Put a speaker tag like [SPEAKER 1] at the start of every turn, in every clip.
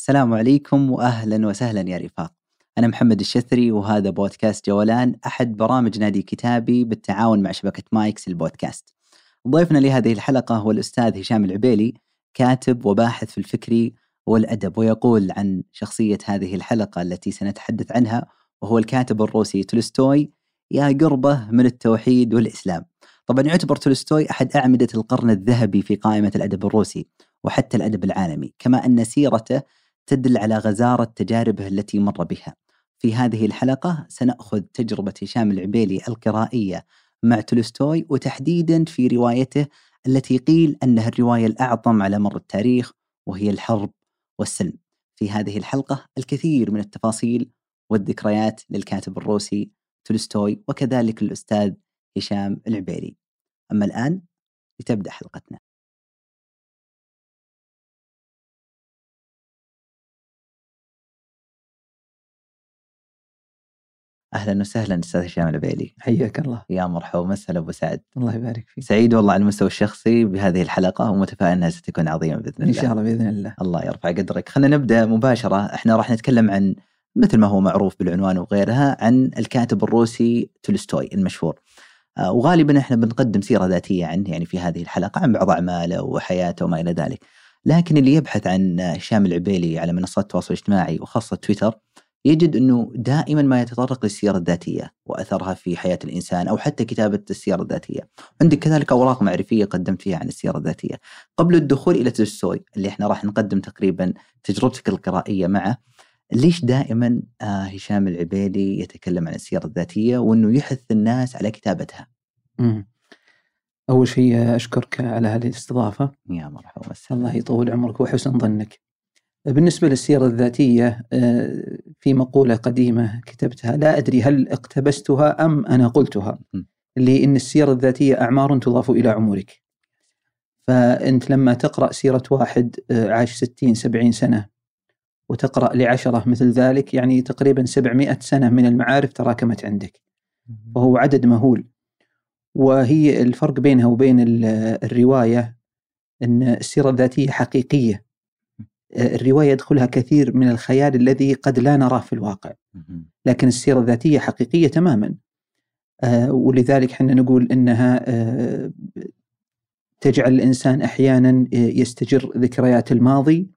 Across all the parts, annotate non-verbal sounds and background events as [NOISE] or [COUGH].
[SPEAKER 1] السلام عليكم واهلا وسهلا يا رفاق. أنا محمد الشثري وهذا بودكاست جولان أحد برامج نادي كتابي بالتعاون مع شبكة مايكس البودكاست. ضيفنا لهذه الحلقة هو الأستاذ هشام العبيلي كاتب وباحث في الفكري والأدب ويقول عن شخصية هذه الحلقة التي سنتحدث عنها وهو الكاتب الروسي تولستوي يا قربه من التوحيد والإسلام. طبعا يعتبر تولستوي أحد أعمدة القرن الذهبي في قائمة الأدب الروسي وحتى الأدب العالمي، كما أن سيرته تدل على غزارة تجاربه التي مر بها. في هذه الحلقة سنأخذ تجربة هشام العبيلي القرائية مع تولستوي وتحديدا في روايته التي قيل أنها الرواية الأعظم على مر التاريخ وهي الحرب والسلم. في هذه الحلقة الكثير من التفاصيل والذكريات للكاتب الروسي تولستوي وكذلك للاستاذ هشام العبيري. أما الآن لتبدأ حلقتنا. أهلا وسهلا أستاذ هشام العبيلي
[SPEAKER 2] حياك الله.
[SPEAKER 1] يا مرحبا ومسهلا ابو سعد.
[SPEAKER 2] الله يبارك فيك.
[SPEAKER 1] سعيد والله على المستوى الشخصي بهذه الحلقة ومتفائل أنها ستكون عظيمة بإذن الله
[SPEAKER 2] إن شاء الله. بإذن الله.
[SPEAKER 1] الله يرفع قدرك. خلينا نبدأ مباشرة. إحنا راح نتكلم عن مثل ما هو معروف بالعنوان وغيرها عن الكاتب الروسي تولستوي المشهور. آه، وغالبا إحنا بنقدم سيرة ذاتية عنه يعني في هذه الحلقة عن بعض أعماله وحياته وما إلى ذلك. لكن اللي يبحث عن هشام العبيلي على منصات التواصل الاجتماعي وخاصة تويتر يجد أنه دائما ما يتطرق للسيره الذاتية وأثرها في حياة الإنسان أو حتى كتابة السيره الذاتية. عندك كذلك أوراق معرفية قدمت فيها عن السيره الذاتية. قبل الدخول إلى تولستوي اللي إحنا راح نقدم تقريبا تجربتك القرائية معه ليش دائما آه هشام العبيدي يتكلم عن السيره الذاتية وأنه يحث الناس على كتابتها؟
[SPEAKER 2] مم. أول شيء أشكرك على هذه الاستضافة.
[SPEAKER 1] يا مرحبا
[SPEAKER 2] الله يطول عمرك وحسن ظنك. بالنسبة للسيرة الذاتية آه، في مقولة قديمة كتبتها لا أدري هل اقتبستها أم أنا قلتها. اللي إن السيرة الذاتية أعمار تضاف إلى عمرك. فأنت لما تقرأ سيرة واحد آه، عاش ستين سبعين سنة وتقرأ لعشرة مثل ذلك يعني تقريبا سبعمائة سنة من المعارف تراكمت عندك. وهو عدد مهول. وهي الفرق بينها وبين الرواية أن السيرة الذاتية حقيقية. الرواية يدخلها كثير من الخيال الذي قد لا نراه في الواقع. لكن السيرة الذاتية حقيقية تماما. آه، ولذلك إحنا نقول إنها آه، تجعل الإنسان أحيانا آه، يستجر ذكريات الماضي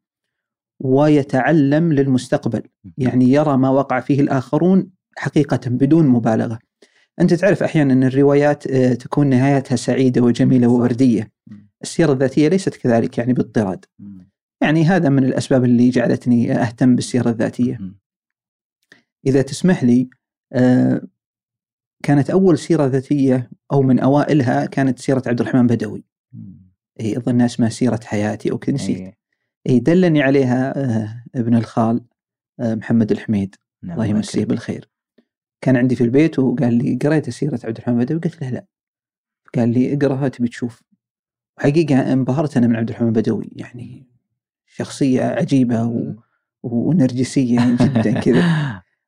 [SPEAKER 2] ويتعلم للمستقبل. يعني يرى ما وقع فيه الآخرون حقيقة بدون مبالغة. أنت تعرف أحيانا أن الروايات تكون نهايتها سعيدة وجميلة ووردية. السيرة الذاتية ليست كذلك يعني باضطراد. يعني هذا من الأسباب اللي جعلتني أهتم بالسيرة الذاتية. إذا تسمح لي آه، كانت أول سيرة ذاتية أو من أوائلها كانت سيرة عبد الرحمن بدوي. هي أظن اسمها سيرة حياتي أو كذا نسيت. هي دلني عليها آه، ابن الخال آه، محمد الحميد. نعم الله يمسيه بالخير. كان عندي في البيت وقال لي قريت سيرة عبد الرحمن بدوي؟ قلت له لا. قال لي اقراها تبي تشوف. حقيقة انبهرت أنا من عبد الرحمن بدوي يعني شخصية عجيبة و... ونرجسية جدا [LAUGHS] كذا.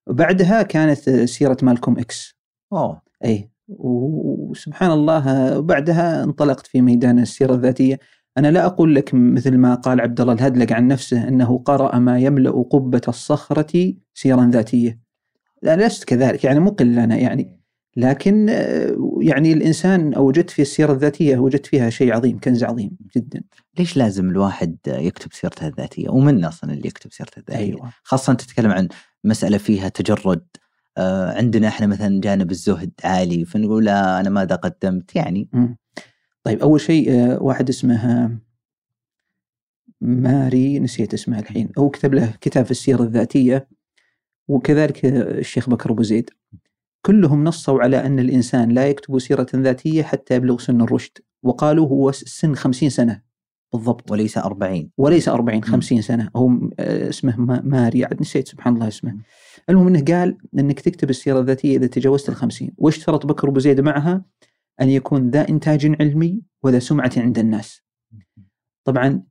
[SPEAKER 2] وبعدها كانت سيرة مالكوم إكس.
[SPEAKER 1] أوه.
[SPEAKER 2] اي وسبحان الله بعدها انطلقت في ميدان السيرة الذاتية. أنا لا أقول لك مثل ما قال عبد الله الهدلق عن نفسه أنه قرأ ما يملأ قبة الصخرة سيرا ذاتية. لا لست كذلك. يعني مقل لنا يعني لكن يعني الإنسان أو وجدت في السيرة الذاتية وجدت فيها شيء عظيم كنز عظيم جدا.
[SPEAKER 1] ليش لازم الواحد يكتب سيرته الذاتية؟ ومن أصلا اللي يكتب سيرته الذاتية؟
[SPEAKER 2] أيوة.
[SPEAKER 1] خاصة تتكلم عن مسألة فيها تجرد آه عندنا إحنا مثلا جانب الزهد عالي فنقول لا أنا ماذا قدمت يعني.
[SPEAKER 2] م. طيب أول شيء آه واحد اسمه ماري نسيت اسمه الحين هو كتب له كتاب في السيرة الذاتية وكذلك الشيخ بكر أبو زيد كلهم نصوا على أن الإنسان لا يكتب سيرة ذاتية حتى يبلغ سن الرشد. وقالوا هو سن خمسين سنة. بالضبط.
[SPEAKER 1] وليس أربعين.
[SPEAKER 2] وليس أربعين خمسين سنة. هو آه، اسمه ماري. عاد نسيت سبحان الله اسمه. المهم أنه قال أنك تكتب السيرة الذاتية إذا تجاوزت الخمسين واشترط بكر أبو زيد معها؟ أن يكون ذا إنتاج علمي وذا سمعة عند الناس. طبعا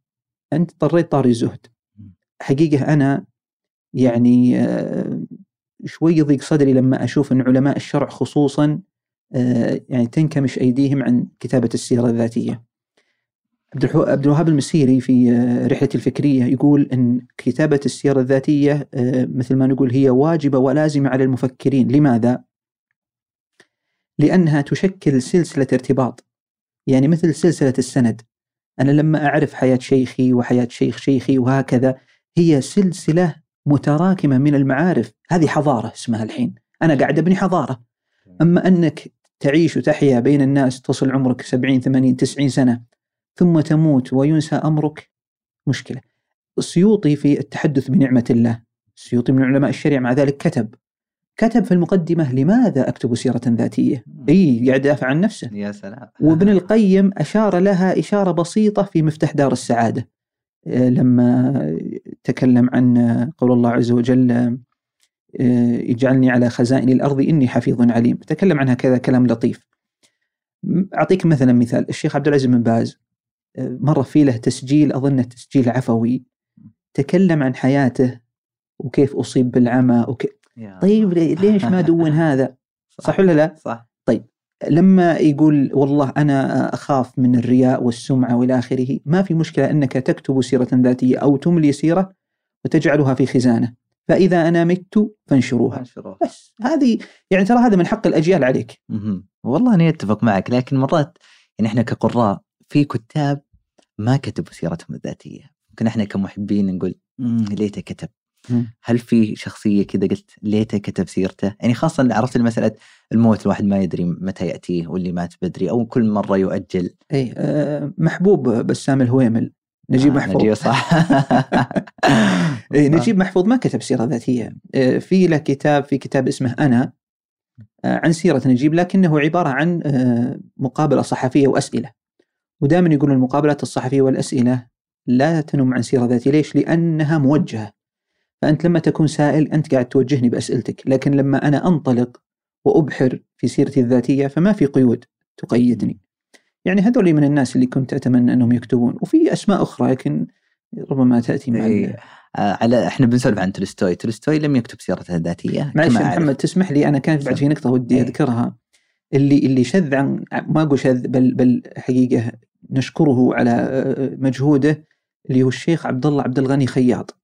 [SPEAKER 2] أنت اضطريت طاري الزهد. حقيقة أنا يعني آه، شوي يضيق صدري لما أشوف أن علماء الشرع خصوصا آه، يعني تنكمش أيديهم عن كتابة السيرة الذاتية. عبد الوهاب المسيري في آه، رحلة الفكرية يقول أن كتابة السيرة الذاتية آه، مثل ما نقول هي واجبة ولازمة على المفكرين لماذا؟ لأنها تشكل سلسلة ارتباط يعني مثل سلسلة السند أنا لما أعرف حياة شيخي وحياة شيخ شيخي وهكذا هي سلسلة متراكمة من المعارف. هذه حضارة اسمها الحين. أنا قاعد أبني حضارة. أما أنك تعيش وتحيا بين الناس تصل عمرك 70 80 90 سنة ثم تموت وينسى أمرك مشكلة. السيوطي في التحدث بنعمة الله. السيوطي من علماء الشريعة. مع ذلك كتب. كتب في المقدمة لماذا أكتب سيرة ذاتية؟ أي قاعد يدافع عن نفسه.
[SPEAKER 1] يا سلام.
[SPEAKER 2] وابن القيم أشار لها إشارة بسيطة في مفتاح دار السعادة. لما تكلم عن قول الله عز وجل آه، اجعلني على خزائن الأرض إني حفيظ عليم. تكلم عنها كذا كلام لطيف. أعطيك مثلا مثال الشيخ عبد العزيز بن باز آه، مرة في له تسجيل أظنه تسجيل عفوي تكلم عن حياته وكيف أصيب بالعمى وكيف طيب ليش ما [LAUGHS] دون هذا؟ صح ولا لا؟
[SPEAKER 1] صح.
[SPEAKER 2] لما يقول والله أنا أخاف من الرياء والسمعة وإلى آخره ما في مشكلة أنك تكتب سيرة ذاتية أو تملي سيرة وتجعلها في خزانة. فإذا أنا مت فانشروها.
[SPEAKER 1] انشروها
[SPEAKER 2] بس. هذه يعني ترى هذا من حق الأجيال عليك.
[SPEAKER 1] مهم. والله اني أتفق معك لكن مرات يعني إحنا كقراء في كتاب ما كتبوا سيرتهم الذاتية. ممكن إحنا كمحبين نقول "مم، ليته كتب.
[SPEAKER 2] مم.
[SPEAKER 1] هل في شخصية كذا قلت ليته كتب سيرته؟ يعني خاصة عرفت مساله الموت الواحد ما يدري متى يأتيه واللي مات بدري أو كل مرة يؤجل.
[SPEAKER 2] أي آه، محبوب بسام الهويمل. نجيب
[SPEAKER 1] آه،
[SPEAKER 2] محفوظ.
[SPEAKER 1] نجيب صح. [LAUGHS]
[SPEAKER 2] إيه نجيب محفوظ ما كتب سيرة ذاتية آه، في له كتاب في كتاب اسمه آه، عن سيرة نجيب لكنه عبارة عن مقابلة صحفية وأسئلة. ودائما يقولون المقابلات الصحفية والأسئلة لا تنم عن سيرة ذاتية ليش؟ لأنها موجهة. فأنت لما تكون سائل أنت قاعد توجهني بأسئلتك لكن لما أنا أنطلق وأبحر في سيرتي الذاتية فما في قيود تقيدني يعني هذول من الناس اللي كنت أتمنى أنهم يكتبون وفي أسماء أخرى لكن ربما تأتي مع
[SPEAKER 1] إيه. آه، على إحنا بنسولف عن تولستوي تولستوي لم يكتب سيرته الذاتية
[SPEAKER 2] معلش. محمد تسمح لي أنا كانت بعد في نقطة ودي
[SPEAKER 1] إيه.
[SPEAKER 2] أذكرها اللي اللي شذ عن ما أقول شذ بل بل حقيقة نشكره على آه، مجهوده اللي هو الشيخ عبد الله عبد الغني خياط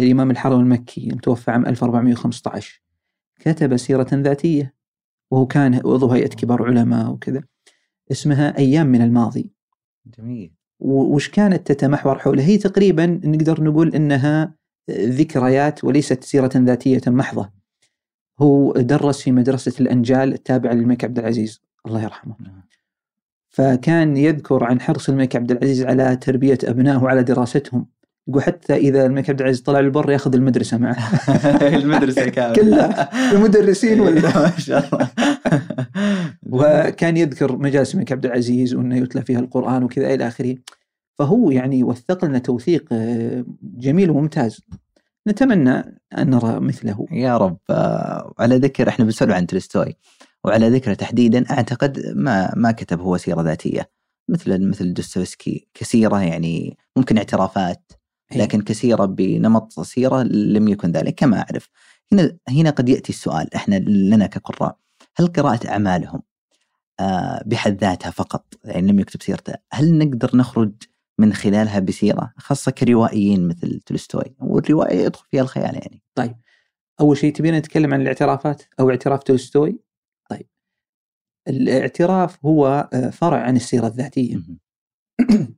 [SPEAKER 2] الإمام الحرم المكي المتوفى عام 1415 كتب سيرة ذاتية وهو كان عضو هيئة كبار علماء وكذا. اسمها أيام من الماضي.
[SPEAKER 1] جميل.
[SPEAKER 2] وش كانت تتمحور حولها هي تقريبا نقدر نقول إنها ذكريات وليست سيرة ذاتية محضة. هو درس في مدرسة الأنجال التابعه للملك عبد العزيز الله يرحمه.
[SPEAKER 1] نعم.
[SPEAKER 2] فكان يذكر عن حرص الملك عبد العزيز على تربية أبنائه وعلى دراستهم. يقول حتى إذا الملك عبد العزيز طلع للبر ياخذ المدرسة معه. [LAUGHS]
[SPEAKER 1] المدرسة كاملة.
[SPEAKER 2] كلها. المدرسين ولا؟ [LAUGHS]
[SPEAKER 1] ما شاء الله. [LAUGHS]
[SPEAKER 2] وكان يذكر مجالس الملك عبد العزيز وأنه يتلى فيها القرآن وكذا إلى آخره. فهو يعني وثق لنا توثيق آه، جميل وممتاز. نتمنى أن نرى مثله.
[SPEAKER 1] يا رب آه، وعلى ذكر إحنا بنسولف عن تولستوي. وعلى ذكره تحديدا أعتقد ما ما كتب هو سيرة ذاتية. مثل مثل دوستويفسكي كسيره يعني ممكن اعترافات. لكن كسيره بنمط سيره لم يكن ذلك كما أعرف. هنا هنا قد يأتي السؤال إحنا لنا كقراء هل قراءة أعمالهم آه، بحد ذاتها فقط يعني لم يكتب سيرته هل نقدر نخرج من خلالها بسيرة خاصة كروائيين مثل تولستوي؟ والرواية يدخل فيها الخيال يعني.
[SPEAKER 2] أول شيء تبينا نتكلم عن الاعترافات أو اعتراف تولستوي؟ طيب. الاعتراف هو آه، فرع عن السيرة الذاتية.
[SPEAKER 1] مهم.
[SPEAKER 2] آه، [CLEARS THROAT]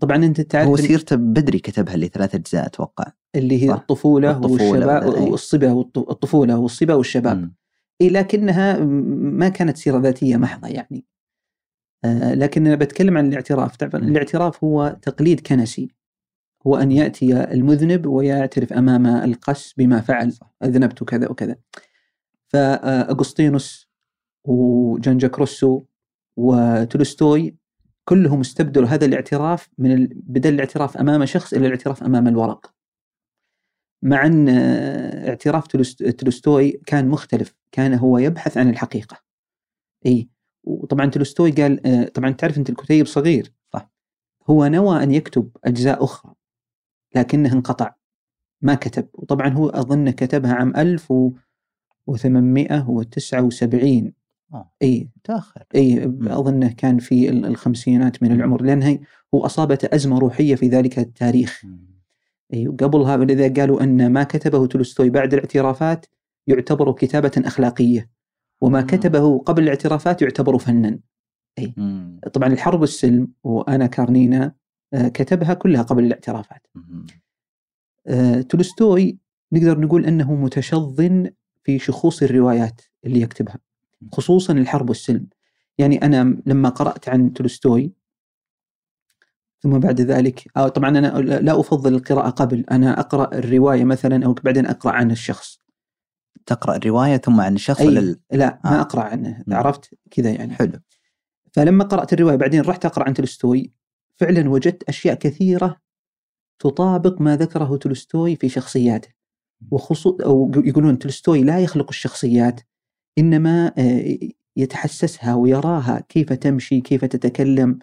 [SPEAKER 2] طبعا أنت تعرف
[SPEAKER 1] هو سيرته بدري كتبها لثلاث أجزاء أتوقع
[SPEAKER 2] اللي هي
[SPEAKER 1] صح.
[SPEAKER 2] الطفولة,
[SPEAKER 1] الطفولة
[SPEAKER 2] والشباب
[SPEAKER 1] إيه.
[SPEAKER 2] والصبا والط- الطفولة والصبا والشباب. إيه لكنها م- ما كانت سيرة ذاتية محضة يعني آه لكن أنا بتكلم عن الاعتراف طبعا
[SPEAKER 1] م.
[SPEAKER 2] الاعتراف هو تقليد كنسي هو أن يأتي المذنب ويعترف أمام القس بما فعل أذنبت كذا وكذا فأغسطينوس وجان جاك روسو وتولستوي كلهم استبدلوا هذا الاعتراف من ال... بدل الاعتراف أمام شخص إلى الاعتراف أمام الورق. مع آه، اعتراف تولست- تولستوي كان مختلف كان هو يبحث عن الحقيقة. إي وطبعا تولستوي قال آه، طبعا تعرف أنت الكتيب صغير.
[SPEAKER 1] صح.
[SPEAKER 2] هو نوى أن يكتب أجزاء أخرى لكنه انقطع ما كتب. وطبعا هو أظن كتبها عام 1879 إي
[SPEAKER 1] متاخر
[SPEAKER 2] إي اظنه كان في الخمسينات من العمر لأنه هو أصابته أزمة روحية في ذلك التاريخ. إي وقبلها لذا قالوا إن ما كتبه تولستوي بعد الاعترافات يعتبر كتابة أخلاقية وما كتبه قبل الاعترافات يعتبر فنا. إي طبعا الحرب والسلم وأنا كارنينا آه، كتبها كلها قبل الاعترافات. آه، تولستوي نقدر نقول إنه متشظن في شخوص الروايات اللي يكتبها. خصوصا الحرب والسلم. يعني أنا لما قرأت عن تولستوي ثم بعد ذلك أو طبعا أنا لا أفضل القراءة قبل. أنا أقرأ الرواية مثلا أو بعدين أقرأ عن الشخص.
[SPEAKER 1] تقرأ الرواية ثم عن الشخص ولا
[SPEAKER 2] لا ما آه. أقرأ عنه. عرفت؟ كذا يعني.
[SPEAKER 1] حلو.
[SPEAKER 2] فلما قرأت الرواية بعدين رحت أقرأ عن تولستوي فعلا وجدت أشياء كثيرة تطابق ما ذكره تولستوي في شخصياته. وخصوص أو يقولون تولستوي لا يخلق الشخصيات إنما آه، يتحسسها ويراها كيف تمشي كيف تتكلم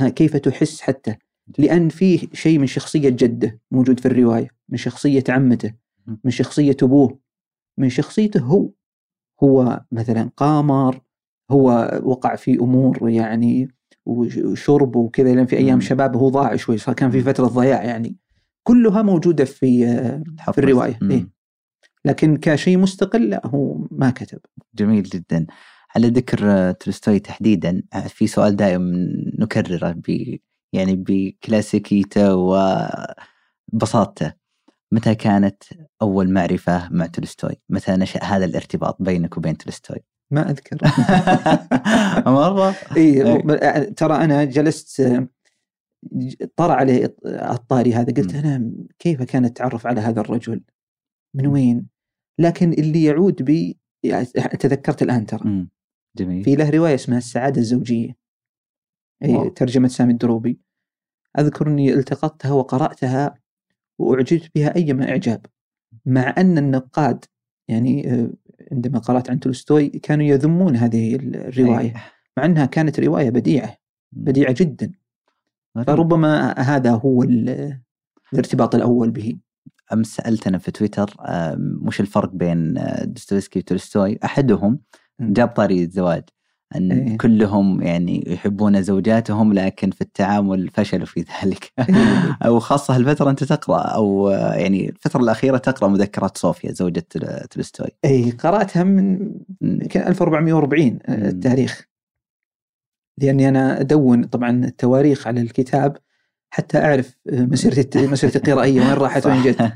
[SPEAKER 2] كيف تحس حتى. لأن فيه شيء من شخصية جده موجود في الرواية من شخصية عمته من شخصية أبوه من شخصيته هو. هو مثلا قامر هو وقع في أمور يعني وشرب وكذا لأن في أيام شبابه هو ضاع شوي فكان في فترة ضياع يعني. كلها موجودة في في الرواية. إيه؟ لكن كشيء مستقل لا هو ما كتب
[SPEAKER 1] جميل جدا على ذكر تولستوي تحديدا في سؤال دائم نكرره ب يعني بكلاسيكيته وبساطته متى كانت أول معرفة مع تولستوي؟ متى نشأ هذا الارتباط بينك وبين تولستوي؟
[SPEAKER 2] ما أذكر [LAUGHS]
[SPEAKER 1] مرة؟
[SPEAKER 2] إيه ترى أنا جلست طرى علي الطاري هذا قلت أنا كيف كان التعرف على هذا الرجل؟ من وين؟ لكن اللي يعود بي يعني تذكرت الآن ترى.
[SPEAKER 1] جميل.
[SPEAKER 2] في له رواية اسمها السعادة الزوجية. أي ترجمة سامي الدروبي. أذكر أني التقطتها وقرأتها وأعجبت بها أيما إعجاب. مع أن النقاد يعني آه، عندما قرأت عن تولستوي كانوا يذمون هذه الرواية. مع أنها كانت رواية بديعة. بديعة جدا. فربما هذا هو الارتباط الأول به.
[SPEAKER 1] أمس سألت أنا في تويتر وش الفرق بين آه، دوستويفسكي وتولستوي؟ أحدهم جاب طاري الزواج إن إيه. كلهم يعني يحبون زوجاتهم لكن في التعامل فشلوا في [LAUGHS] ذلك. إيه. [LAUGHS] أو خاصة الفترة أنت تقرأ أو يعني الفترة الأخيرة تقرأ مذكرات صوفيا زوجة تولستوي.
[SPEAKER 2] اي قرأتها من يمكن 1440 التاريخ. لأني أنا أدون طبعا التواريخ على الكتاب حتى أعرف مسيرتي [LAUGHS] مسيرتي القرائيه وين راحت وين جت. [LAUGHS]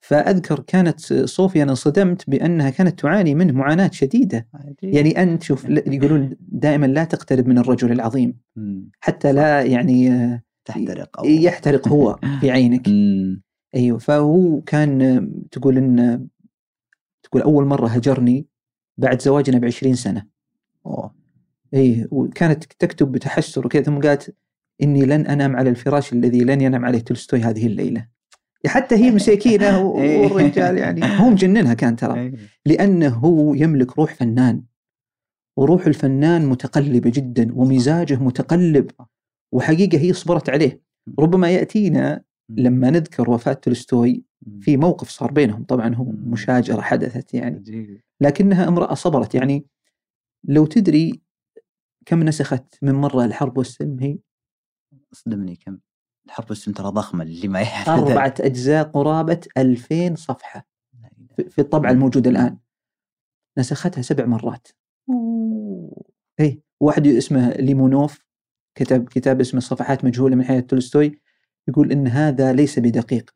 [SPEAKER 2] فأذكر كانت صوفيا انصدمت بأنها كانت تعاني منه معاناة شديدة. عجيب. يعني أنت شوف يقولون دائما لا تقترب من الرجل العظيم. حتى لا يعني
[SPEAKER 1] تحترق
[SPEAKER 2] أو يحترق هو [LAUGHS] في عينك. أيوه فهو كان تقول إن تقول أول مرة هجرني بعد زواجنا ب 20 سنة.
[SPEAKER 1] أوه.
[SPEAKER 2] اي وكانت تكتب بتحسر وكذا ثم قالت إني لن أنام على الفراش الذي لن ينام عليه تولستوي هذه الليلة. حتى هي مساكينة [LAUGHS] إيه. والرجال يعني هو مجننها كان ترى. إيه. لأنه هو يملك روح فنان. وروح الفنان متقلبة جدا ومزاجه متقلب وحقيقة هي صبرت عليه. ربما يأتينا لما نذكر وفاة تولستوي في موقف صار بينهم. طبعا هو مشاجرة حدثت يعني. لكنها امرأة صبرت. يعني لو تدري كم نسخت من مرة الحرب والسلم هي
[SPEAKER 1] صدمني كم الحرب والسلم ترى ضخمة اللي ما
[SPEAKER 2] يعرف أربعة أجزاء قرابة 2000 صفحة. في الطبعة الموجودة الآن. نسختها سبع مرات. اي واحد اسمه ليمونوف كتب كتاب اسمه صفحات مجهولة من حياة تولستوي يقول إن هذا ليس بدقيق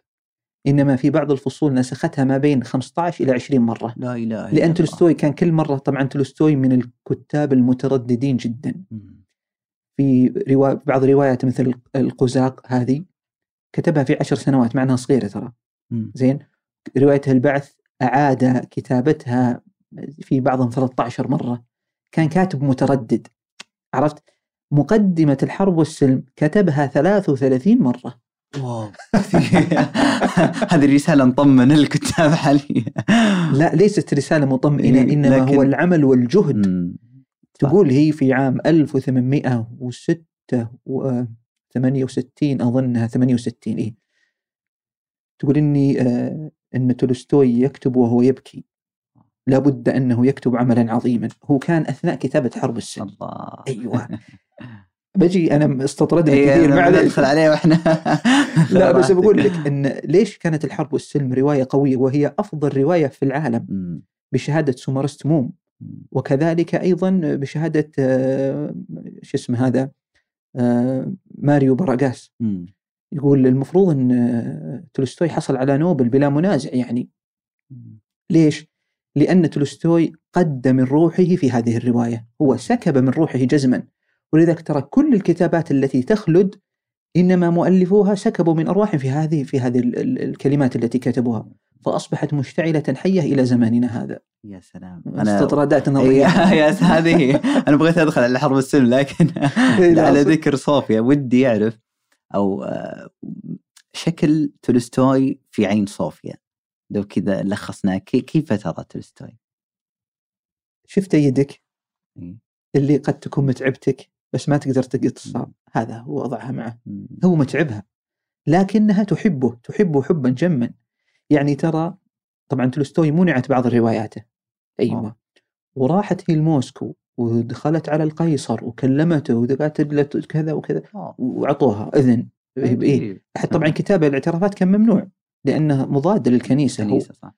[SPEAKER 2] إنما في بعض الفصول نسختها ما بين 15 إلى 20 مرة.
[SPEAKER 1] لا إله
[SPEAKER 2] إلا لأن تولستوي كان كل مرة طبعا تولستوي من الكتاب المترددين جدا. م. في روا... بعض روايات مثل القزاق هذه كتبها في عشر سنوات مع أنها صغيرة ترى. زين؟ روايته البعث أعاد كتابتها في بعضهم 13 مرة. كان كاتب متردد. عرفت؟ مقدمة الحرب والسلم كتبها 33 مرة.
[SPEAKER 1] واو. [LAUGHS] هذه رسالة مطمنة للكتاب حاليا.
[SPEAKER 2] لا ليست رسالة مطمئنة إيه إنما لكن... هو العمل والجهد. تقول هي في عام 1868 أظنها 68 إيه. تقول إني آه إن تولستوي يكتب وهو يبكي. لابد أنه يكتب عملا عظيما. هو كان أثناء كتابة حرب السن
[SPEAKER 1] الله.
[SPEAKER 2] أيوه. بجي أنا استطردنا
[SPEAKER 1] إيه،
[SPEAKER 2] كثير ما.
[SPEAKER 1] ندخل عليه وإحنا [LAUGHS]
[SPEAKER 2] لا بس [LAUGHS] بقول لك إن ليش كانت الحرب والسلم رواية قوية وهي أفضل رواية في العالم. بشهادة سومرست موم. وكذلك أيضا بشهادة شو اسمه هذا ماريو براغاس. يقول المفروض إن تولستوي حصل على نوبل بلا منازع يعني. ليش؟ لأن تولستوي قدم من روحه في هذه الرواية. هو سكب من روحه جزما. ولذلك ترى كل الكتابات التي تخلد إنما مؤلفوها سكبوا من أرواحهم في هذه في هذه ال- ال- الكلمات التي كتبوها. فأصبحت مشتعلة حية إلى زماننا هذا
[SPEAKER 1] يا سلام
[SPEAKER 2] استطرادات [LAUGHS]
[SPEAKER 1] إيه،
[SPEAKER 2] نظرية [LAUGHS]
[SPEAKER 1] يا هذه أنا بغيت أدخل على حرب السلم لكن [LAUGHS]
[SPEAKER 2] لا،
[SPEAKER 1] على. ذكر صوفيا ودي أعرف أو آه، شكل تولستوي في عين صوفيا لو كذا لخصناه كي- كيف ترى تولستوي؟
[SPEAKER 2] شفت يدك
[SPEAKER 1] إيه.
[SPEAKER 2] اللي قد تكون متعبتك بس ما تقدر تقصها هذا هو وضعها معه. هو متعبها لكنها تحبه تحبه حبا جما يعني ترى طبعا تولستوي منعت بعض رواياته. أيوه.
[SPEAKER 1] آه.
[SPEAKER 2] وراحت هي لموسكو ودخلت على القيصر وكلمته وقالت له كذا وكذا
[SPEAKER 1] آه.
[SPEAKER 2] واعطوها إذن. إيه
[SPEAKER 1] عجيب.
[SPEAKER 2] حتى طبعا كتابه الاعترافات كان ممنوع لأنه مضاد للكنيسة هو.
[SPEAKER 1] كنيسة صح.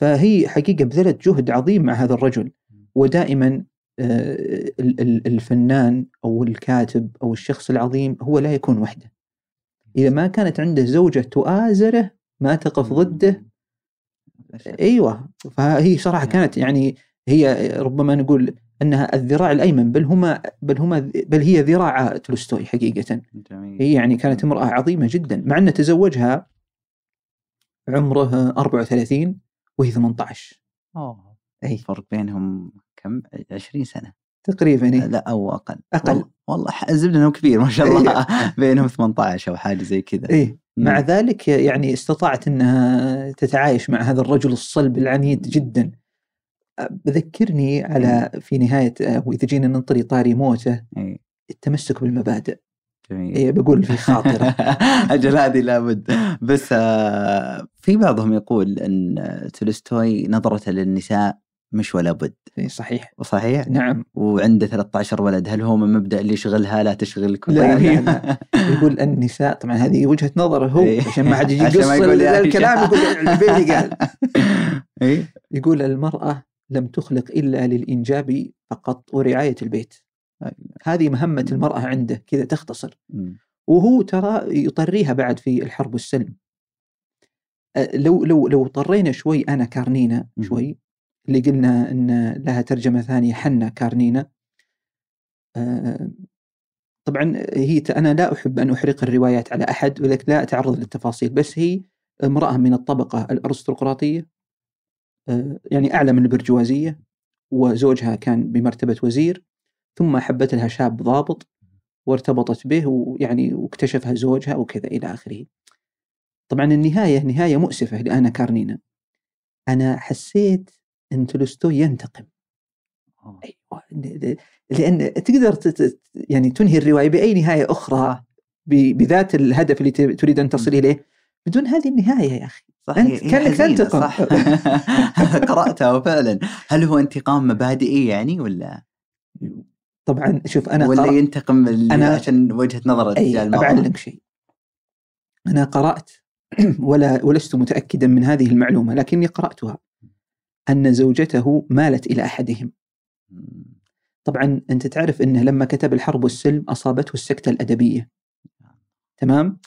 [SPEAKER 2] فهي حقيقة بذلت جهد عظيم مع هذا الرجل. ودائما آه، ال- ال- الفنان أو الكاتب أو الشخص العظيم هو لا يكون وحده. إذا ما كانت عنده زوجة تؤازره ما تقف ضده. أيوه فهي صراحة كانت يعني هي ربما نقول أنها الذراع الأيمن بل هما بل هما بل هي ذراع تولستوي حقيقة.
[SPEAKER 1] جميل.
[SPEAKER 2] هي يعني كانت امرأة عظيمة جدا مع انه تزوجها عمره 34 وهي 18
[SPEAKER 1] أوه.
[SPEAKER 2] أي.
[SPEAKER 1] فرق بينهم كم؟ 20 سنة.
[SPEAKER 2] تقريبا إيه.
[SPEAKER 1] لا أو أقل.
[SPEAKER 2] أقل.
[SPEAKER 1] والله- الزبده انه كبير ما شاء الله. [LAUGHS] بينهم 18 أو حاجة زي كذا. مم.
[SPEAKER 2] مع ذلك يعني استطاعت إنها تتعايش مع هذا الرجل الصلب العنيد جدا. بذكرني على في نهاية واذا جينا ننطري طاري
[SPEAKER 1] موتة.
[SPEAKER 2] التمسك بالمبادئ.
[SPEAKER 1] جميل.
[SPEAKER 2] إيه بقول في خاطرة. [LAUGHS]
[SPEAKER 1] أجل هذه لابد. بس آه، في بعضهم يقول إن تولستوي نظرته للنساء مش ولا بد.
[SPEAKER 2] إيه صحيح.
[SPEAKER 1] صحيح؟
[SPEAKER 2] نعم.
[SPEAKER 1] وعنده 13 ولد هل هو من مبدأ اللي يشغلها لا تشغلك
[SPEAKER 2] لا،
[SPEAKER 1] طيب. [LAUGHS]
[SPEAKER 2] لا، يقول النساء طبعا هذه وجهة نظره هو
[SPEAKER 1] إيه.
[SPEAKER 2] عشان ما حد يجي يقص
[SPEAKER 1] يا
[SPEAKER 2] الكلام. يقول البيبي قال [LAUGHS]
[SPEAKER 1] إيه.
[SPEAKER 2] يقول المرأة لم تخلق إلا للإنجاب فقط ورعاية البيت. هذه مهمة المرأة عنده كذا تختصر. وهو ترى يطريها بعد في الحرب والسلم. أه، لو لو لو طرينا شوي أنا كارنينا. شوي اللي قلنا إن لها ترجمة ثانية حنا كارنينا أه، طبعا هي أنا لا أحب أن أحرق الروايات على أحد ولكن لا أتعرض للتفاصيل بس هي امرأة من الطبقة الأرستقراطية أه، يعني أعلى من البرجوازية وزوجها كان بمرتبة وزير ثم حبت لها شاب ضابط وارتبطت به ويعني واكتشفها زوجها وكذا إلى آخره. طبعا النهاية نهاية مؤسفة لأنا كارنينا. أنا حسيت ان تولستوي ينتقم
[SPEAKER 1] آه.
[SPEAKER 2] ل- لأن تقدر تت- يعني تنهي الرواية بأي نهاية
[SPEAKER 1] أخرى.
[SPEAKER 2] ب- بذات الهدف اللي ت- تريد أن تصل إليه بدون هذه النهاية يا أخي.
[SPEAKER 1] صح
[SPEAKER 2] أنت
[SPEAKER 1] هي- هي
[SPEAKER 2] كأنك
[SPEAKER 1] حزينة،
[SPEAKER 2] تنتقم.
[SPEAKER 1] صح [LAUGHS] قرأتها وفعلا هل هو انتقام مبادئي يعني ولا
[SPEAKER 2] طبعا شوف أنا
[SPEAKER 1] ولا
[SPEAKER 2] قرأ-
[SPEAKER 1] ينتقم
[SPEAKER 2] أنا-
[SPEAKER 1] عشان وجهة نظر الرجال؟
[SPEAKER 2] أبعلمك شيء أنا قرأت [CLEARS THROAT] ولا ولست متأكدا من هذه المعلومة لكني قرأتها أن زوجته مالت إلى أحدهم. طبعا أنت تعرف أنه لما كتب الحرب والسلم أصابته السكتة الأدبية. تمام؟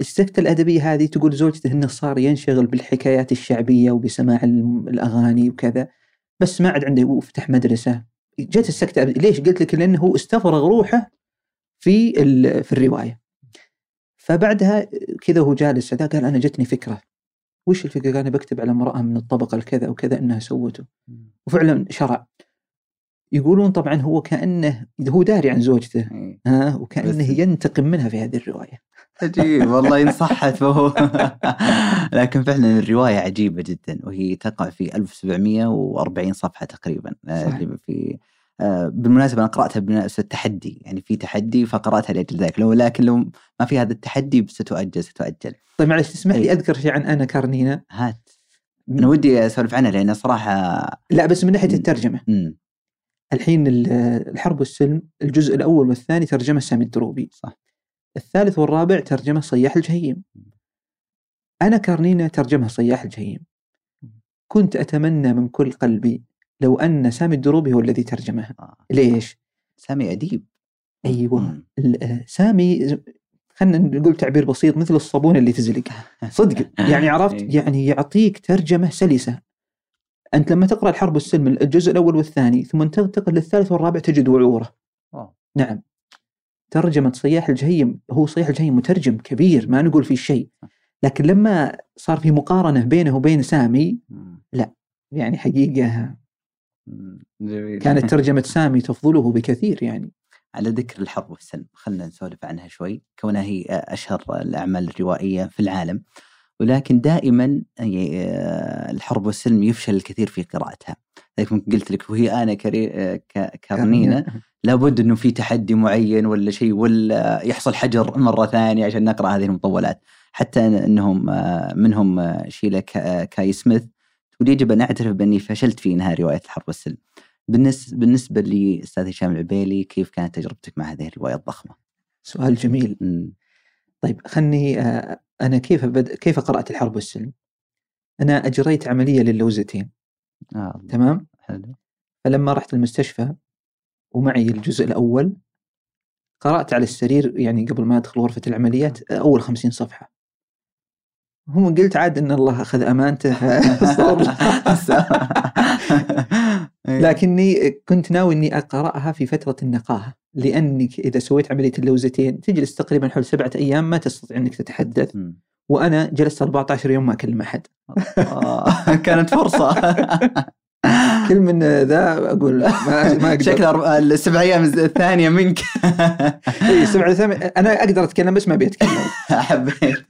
[SPEAKER 2] السكتة الأدبية هذه تقول زوجته أنه صار ينشغل بالحكايات الشعبية وبسماع الأغاني وكذا بس ما عاد عنده وفتح مدرسة. جت السكتة ليش قلت لك؟ لأنه هو استفرغ روحه في في الرواية. فبعدها كذا وهو جالس هذا قال أنا جتني فكرة. وش الفكرة؟ قال أنا بكتب على امرأة من الطبقة الكذا وكذا أنها سوته وفعلا شرع يقولون طبعا هو كأنه هو داري عن زوجته
[SPEAKER 1] إيه.
[SPEAKER 2] ها وكأنه
[SPEAKER 1] بس-
[SPEAKER 2] ينتقم منها في هذه الرواية
[SPEAKER 1] عجيب والله إن صحت [LAUGHS] فهو لكن فعلا الرواية عجيبة جدا وهي تقع في 1740 صفحة تقريبا آه،
[SPEAKER 2] صح.
[SPEAKER 1] اللي في آه، بالمناسبة أنا قرأتها بمناسبة التحدي يعني في تحدي فقرأتها لأجل ذلك لو لكن لو ما في هذا التحدي ستؤجل ستؤجل.
[SPEAKER 2] طيب معلش تسمح لي
[SPEAKER 1] إيه.
[SPEAKER 2] أذكر شيء عن أنا كارنينا
[SPEAKER 1] هات. أنا ودي أسولف عنها لأن صراحة
[SPEAKER 2] لا بس من
[SPEAKER 1] ناحية.
[SPEAKER 2] الترجمة.
[SPEAKER 1] مم.
[SPEAKER 2] الحين ال- الحرب والسلم الجزء الأول والثاني ترجمة سامي الدروبي.
[SPEAKER 1] صح.
[SPEAKER 2] الثالث والرابع ترجمة صياح الجهيم. آنا كارنينا ترجمها صياح الجهيم. كنت أتمنى من كل قلبي لو أن سامي الدروبي هو الذي ترجمها.
[SPEAKER 1] آه.
[SPEAKER 2] ليش؟
[SPEAKER 1] سامي أديب.
[SPEAKER 2] أيوه. آه، سامي خلينا نقول تعبير بسيط مثل الصابون اللي تزلق. [LAUGHS] صدق. يعني عرفت؟
[SPEAKER 1] إيه.
[SPEAKER 2] يعني يعطيك ترجمة سلسة. أنت لما تقرأ الحرب والسلم الجزء الأول والثاني ثم تنتقل للثالث والرابع تجد وعورة.
[SPEAKER 1] واو.
[SPEAKER 2] نعم. ترجمة صياح الجهيم هو صياح الجهيم مترجم كبير ما نقول فيه شيء. لكن لما صار في مقارنة بينه وبين سامي
[SPEAKER 1] مم.
[SPEAKER 2] يعني حقيقة
[SPEAKER 1] مم. جميل.
[SPEAKER 2] كانت [LAUGHS] ترجمة سامي تفضله بكثير يعني.
[SPEAKER 1] على ذكر الحرب والسلم خلنا نسولف عنها شوي. كونها هي أشهر الأعمال الروائية في العالم. ولكن دائما هي- آه، الحرب والسلم يفشل الكثير في قراءتها. لذلك ممكن قلت لك وهي أنا كري... آه، كارنينا. لابد أنه في تحدي معين ولا شيء ولا يحصل حجر مرة ثانية عشان نقرأ هذه المطولات. حتى أنهم آه، منهم شيلا كا- كاي سميث. تقول يجب أن أعترف بأني فشلت في إنهاء رواية الحرب والسلم. بالنسبة لي أستاذ هشام العبيلي كيف كانت تجربتك مع هذه الرواية الضخمة؟
[SPEAKER 2] سؤال جميل.
[SPEAKER 1] مم.
[SPEAKER 2] طيب خلني آه، أنا كيف بد... كيف قرأت الحرب والسلم؟ أنا أجريت عملية للوزتين.
[SPEAKER 1] آه.
[SPEAKER 2] تمام؟
[SPEAKER 1] حلو.
[SPEAKER 2] فلما رحت المستشفى ومعي الجزء الأول قرأت على السرير يعني قبل ما أدخل غرفة العمليات أول خمسين صفحة. هم قلت عاد أن الله أخذ أمانته صار [LAUGHS] لكني كنت ناوي أني أقرأها في فترة النقاهة لأنك إذا سويت عملية اللوزتين تجلس تقريبا حول سبعة أيام ما تستطيع أنك تتحدث
[SPEAKER 1] مم.
[SPEAKER 2] وأنا جلست 14 يوم ما أكلم أحد.
[SPEAKER 1] آه، [LAUGHS] كانت فرصة. [LAUGHS]
[SPEAKER 2] كل من ذا أقول ما, ما أقدر. [LAUGHS]
[SPEAKER 1] شكل السبع أيام الثانية منك. [LAUGHS]
[SPEAKER 2] إيه سبعة ثم... أنا أقدر أتكلم بس ما أبي أتكلم. [LAUGHS]
[SPEAKER 1] حبيت.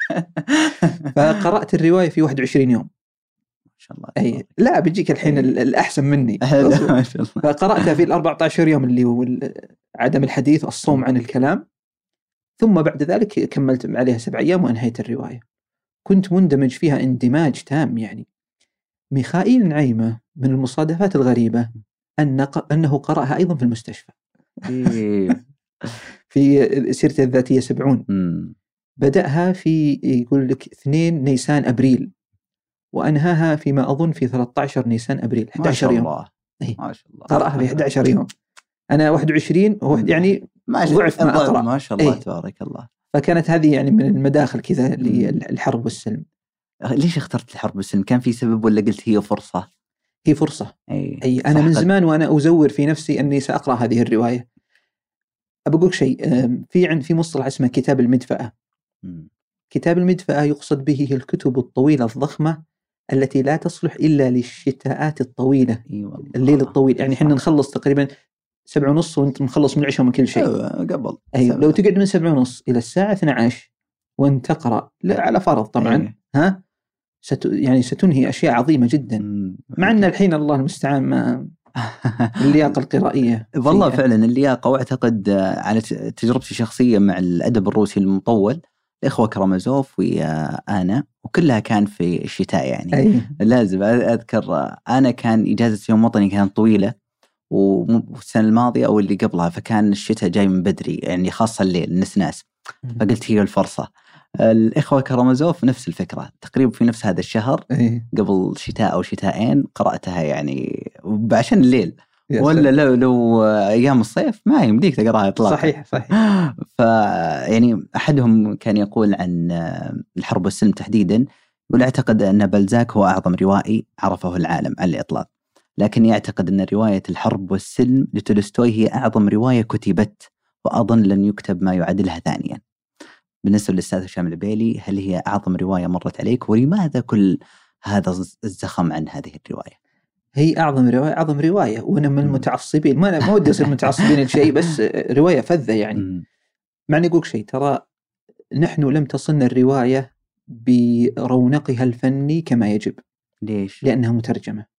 [SPEAKER 2] فقرأت الرواية في 21 يوم.
[SPEAKER 1] ما شاء الله.
[SPEAKER 2] أي لا بيجيك الحين ال- الأحسن مني.
[SPEAKER 1] ما شاء الله.
[SPEAKER 2] فقرأتها في ال 14 يوم اللي هو عدم الحديث والصوم عن الكلام. ثم بعد ذلك كملت عليها سبع أيام وأنهيت الرواية. كنت مندمج فيها اندماج تام يعني. ميخائيل نعيمة من المصادفات الغريبة أن أنه قرأها أيضا في المستشفى
[SPEAKER 1] إيه. [LAUGHS]
[SPEAKER 2] في سيرته الذاتية سبعون. بدأها في يقول لك 2 نيسان أبريل وأنهاها فيما أظن في 13 نيسان أبريل
[SPEAKER 1] ما
[SPEAKER 2] 11
[SPEAKER 1] شاء
[SPEAKER 2] يوم
[SPEAKER 1] الله
[SPEAKER 2] إيه.
[SPEAKER 1] ما شاء الله
[SPEAKER 2] قرأها في 11 [LAUGHS] يوم أنا 21 هو يعني
[SPEAKER 1] ما شاء
[SPEAKER 2] ضعف ما أقرأ.
[SPEAKER 1] ما شاء الله
[SPEAKER 2] إيه.
[SPEAKER 1] تبارك الله
[SPEAKER 2] فكانت هذه يعني من المداخل كذا للحرب والسلم
[SPEAKER 1] ليش اخترت الحرب والسلم؟ كان في سبب ولا قلت هي فرصة؟
[SPEAKER 2] هي فرصة
[SPEAKER 1] إي
[SPEAKER 2] أي أنا
[SPEAKER 1] صح
[SPEAKER 2] من زمان وأنا أزور في نفسي أني سأقرأ هذه الرواية أبى أقول شيء في عند في مصطلح اسمه كتاب المدفأة. كتاب المدفأة يقصد به الكتب الطويلة الضخمة التي لا تصلح إلا للشتاءات الطويلة
[SPEAKER 1] والله
[SPEAKER 2] الليل الطويل يعني إحنا نخلص تقريبا سبعة ونص وأنت مخلص من العشاء ومن كل شيء
[SPEAKER 1] أيوة، قبل
[SPEAKER 2] أيوة. لو تقعد من سبعة ونص إلى الساعة 12 وأنت تقرأ لا على فرض طبعا
[SPEAKER 1] إيه.
[SPEAKER 2] ها ست يعني ستنهي أشياء عظيمة جدا. مع أن الحين الله المستعان ما [LAUGHS] اللياقة القرائية
[SPEAKER 1] والله. فعلا اللياقة وأعتقد آه، على تجربتي الشخصية مع الأدب الروسي المطول الإخوة كرامازوف وأنا وكلها كان في الشتاء يعني.
[SPEAKER 2] أي.
[SPEAKER 1] لازم أذكر آه، أنا كان إجازة يوم وطني كانت طويلة وم- والسنة الماضية أو اللي قبلها فكان الشتاء جاي من بدري يعني خاصة الليل النسناس. فقلت هي الفرصة. الإخوة كرامازوف نفس الفكرة تقريبا في نفس هذا الشهر
[SPEAKER 2] أي
[SPEAKER 1] قبل شتاء أو شتاءين قرأتها يعني عشان الليل. ولا. لو لو أيام الصيف ما يمديك تقراها اطلاقا.
[SPEAKER 2] صحيح صحيح. [GASPS]
[SPEAKER 1] ف يعني أحدهم كان يقول عن الحرب والسلم تحديدا يقول أعتقد أن بلزاك هو أعظم روائي عرفه العالم على الإطلاق. لكن يعتقد أن رواية الحرب والسلم لتولستوي هي أعظم رواية كتبت وأظن لن يكتب ما يعادلها ثانيا. بالنسبة للاستاذ هشام العبيلي هل هي أعظم رواية مرت عليك ولماذا كل هذا الزخم عن هذه الرواية
[SPEAKER 2] هي أعظم رواية أعظم رواية وأنا من. المتعصبين ما أنا ما ودي أصير متعصبين لشيء [LAUGHS] بس رواية فذة يعني
[SPEAKER 1] مم.
[SPEAKER 2] معني أقولك شيء ترى نحن لم تصلنا الرواية برونقها الفني كما يجب
[SPEAKER 1] ليش؟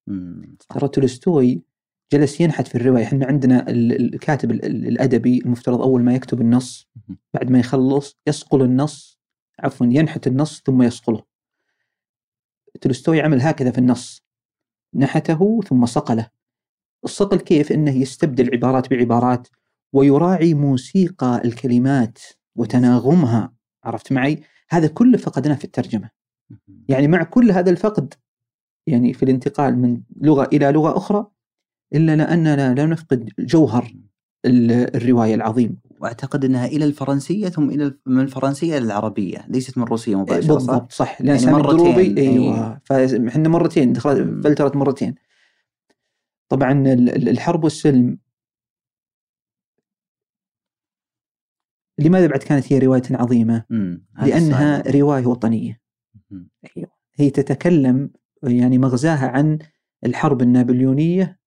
[SPEAKER 1] مم. صح.
[SPEAKER 2] ترى تولستوي جلس ينحت في الرواية. إحنا عندنا ال- الكاتب ال- ال- الأدبي المفترض أول ما يكتب النص. بعد ما يخلص يصقل النص عفوا ينحت النص ثم يصقله تولستوي عمل هكذا في النص. نحته ثم صقله. الصقل كيف؟ إنه يستبدل عبارات بعبارات ويراعي موسيقى الكلمات وتناغمها. عرفت معي؟ هذا كله فقدناه في الترجمة. يعني مع كل هذا الفقد يعني في الانتقال من لغة إلى لغة أخرى إلا لأننا لا نفقد جوهر الرواية العظيم
[SPEAKER 1] وأعتقد أنها إلى الفرنسية ثم إلى من الفرنسية إلى العربية ليست من الروسيه مباشرة
[SPEAKER 2] بالضبط صح. لأن يعني مرتين أيوه فاحنا مرتين فلترت مرتين. طبعا الحرب والسلم لماذا بعد كانت هي رواية عظيمة؟ لأنها رواية وطنية. أيوه. هي تتكلم يعني مغزاها عن الحرب النابليونية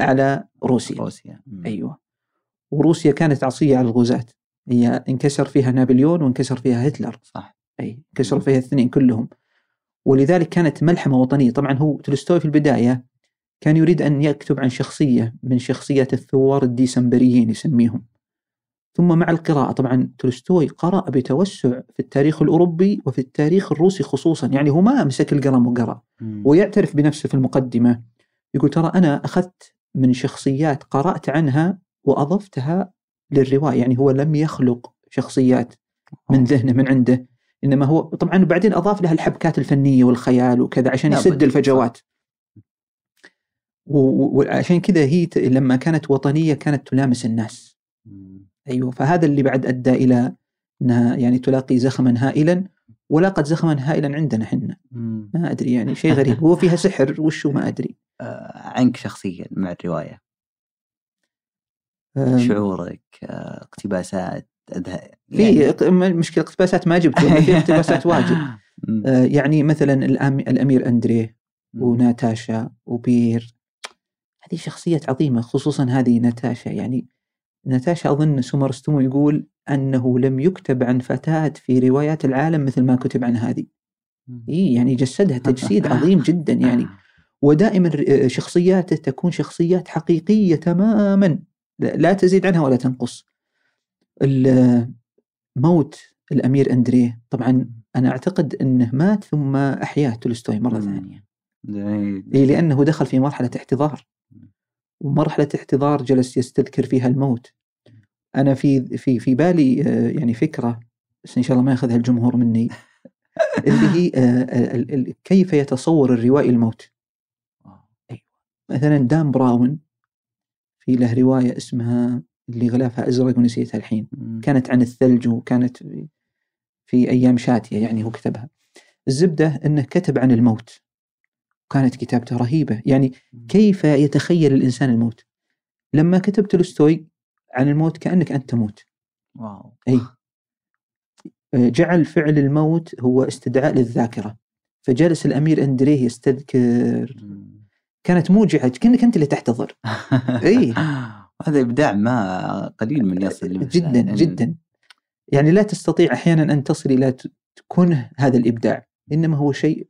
[SPEAKER 2] على روسيا.
[SPEAKER 1] روسيا.
[SPEAKER 2] أيوه. وروسيا كانت عصية على الغزاة. هي انكسر فيها نابليون وانكسر فيها هتلر.
[SPEAKER 1] صح.
[SPEAKER 2] أي انكسر فيها الاثنين كلهم. ولذلك كانت ملحمة وطنية. طبعا هو تولستوي في البداية كان يريد أن يكتب عن شخصية من شخصيات الثوار الديسمبريين يسميهم. ثم مع القراءة طبعا تولستوي قرأ بتوسع في التاريخ الأوروبي وفي التاريخ الروسي خصوصا. يعني هو ما مسك القلم وقرأ. ويعترف بنفسه في المقدمة. يقول ترى أنا أخذت من شخصيات قرأت عنها وأضفتها للرواية يعني هو لم يخلق شخصيات من ذهنه من عنده إنما هو طبعا بعدين أضاف لها الحبكات الفنية والخيال وكذا عشان يسد الفجوات. وعشان كذا هي لما كانت وطنية كانت تلامس الناس. أيوه فهذا اللي بعد أدى إلى إنها يعني تلاقي زخما هائلا ولاقت زخما هائلا عندنا إحنا. ما أدري يعني شيء غريب هو فيها سحر وشو ما أدري.
[SPEAKER 1] آه، عنك شخصيا مع الرواية. شعورك آه، اقتباسات
[SPEAKER 2] يعني... في مشكلة اقتباسات ما جبت في اقتباسات [LAUGHS] واجد. آه، يعني مثلا الأمير اندريه وناتاشا وبير. هذه شخصيات عظيمة خصوصا هذه ناتاشا. يعني ناتاشا أظن سومرستومو يقول أنه لم يكتب عن فتاة في روايات العالم مثل ما كتب عن هذه. إيه يعني جسدها تجسيد عظيم جدا يعني [LAUGHS] ودائما شخصياته تكون شخصيات حقيقية تماما. لا تزيد عنها ولا تنقص. موت الأمير أندريه طبعا أنا أعتقد أنه مات ثم أحياه تولستوي مرة ثانية. إيه لأنه دخل في مرحلة احتضار. ومرحلة احتضار جلس يستذكر فيها الموت. أنا في في في بالي آه، يعني فكرة بس إن شاء الله ما يأخذها الجمهور مني [LAUGHS] اللي هي آه، آه، كيف يتصور الروائي الموت. مثلا دام براون في له رواية اسمها اللي غلافها أزرق ونسيتها الحين. كانت عن الثلج وكانت في أيام شاتية يعني هو كتبها. الزبدة أنه كتب عن الموت. كانت كتابته رهيبة. يعني كيف يتخيل الإنسان الموت؟ لما كتب تولستوي عن الموت كأنك أنت تموت.
[SPEAKER 1] واو.
[SPEAKER 2] أي. [LAUGHS] جعل فعل الموت هو استدعاء للذاكرة. فجلس الأمير أندريه يستذكر كانت موجعة كأنك أنت اللي تحتضر. [LAUGHS] أي.
[SPEAKER 1] هذا إبداع ما قليل من يصل
[SPEAKER 2] جدا جدا. يعني لا تستطيع أحيانا أن تصل إلى كنه هذا الإبداع. إنما هو شيء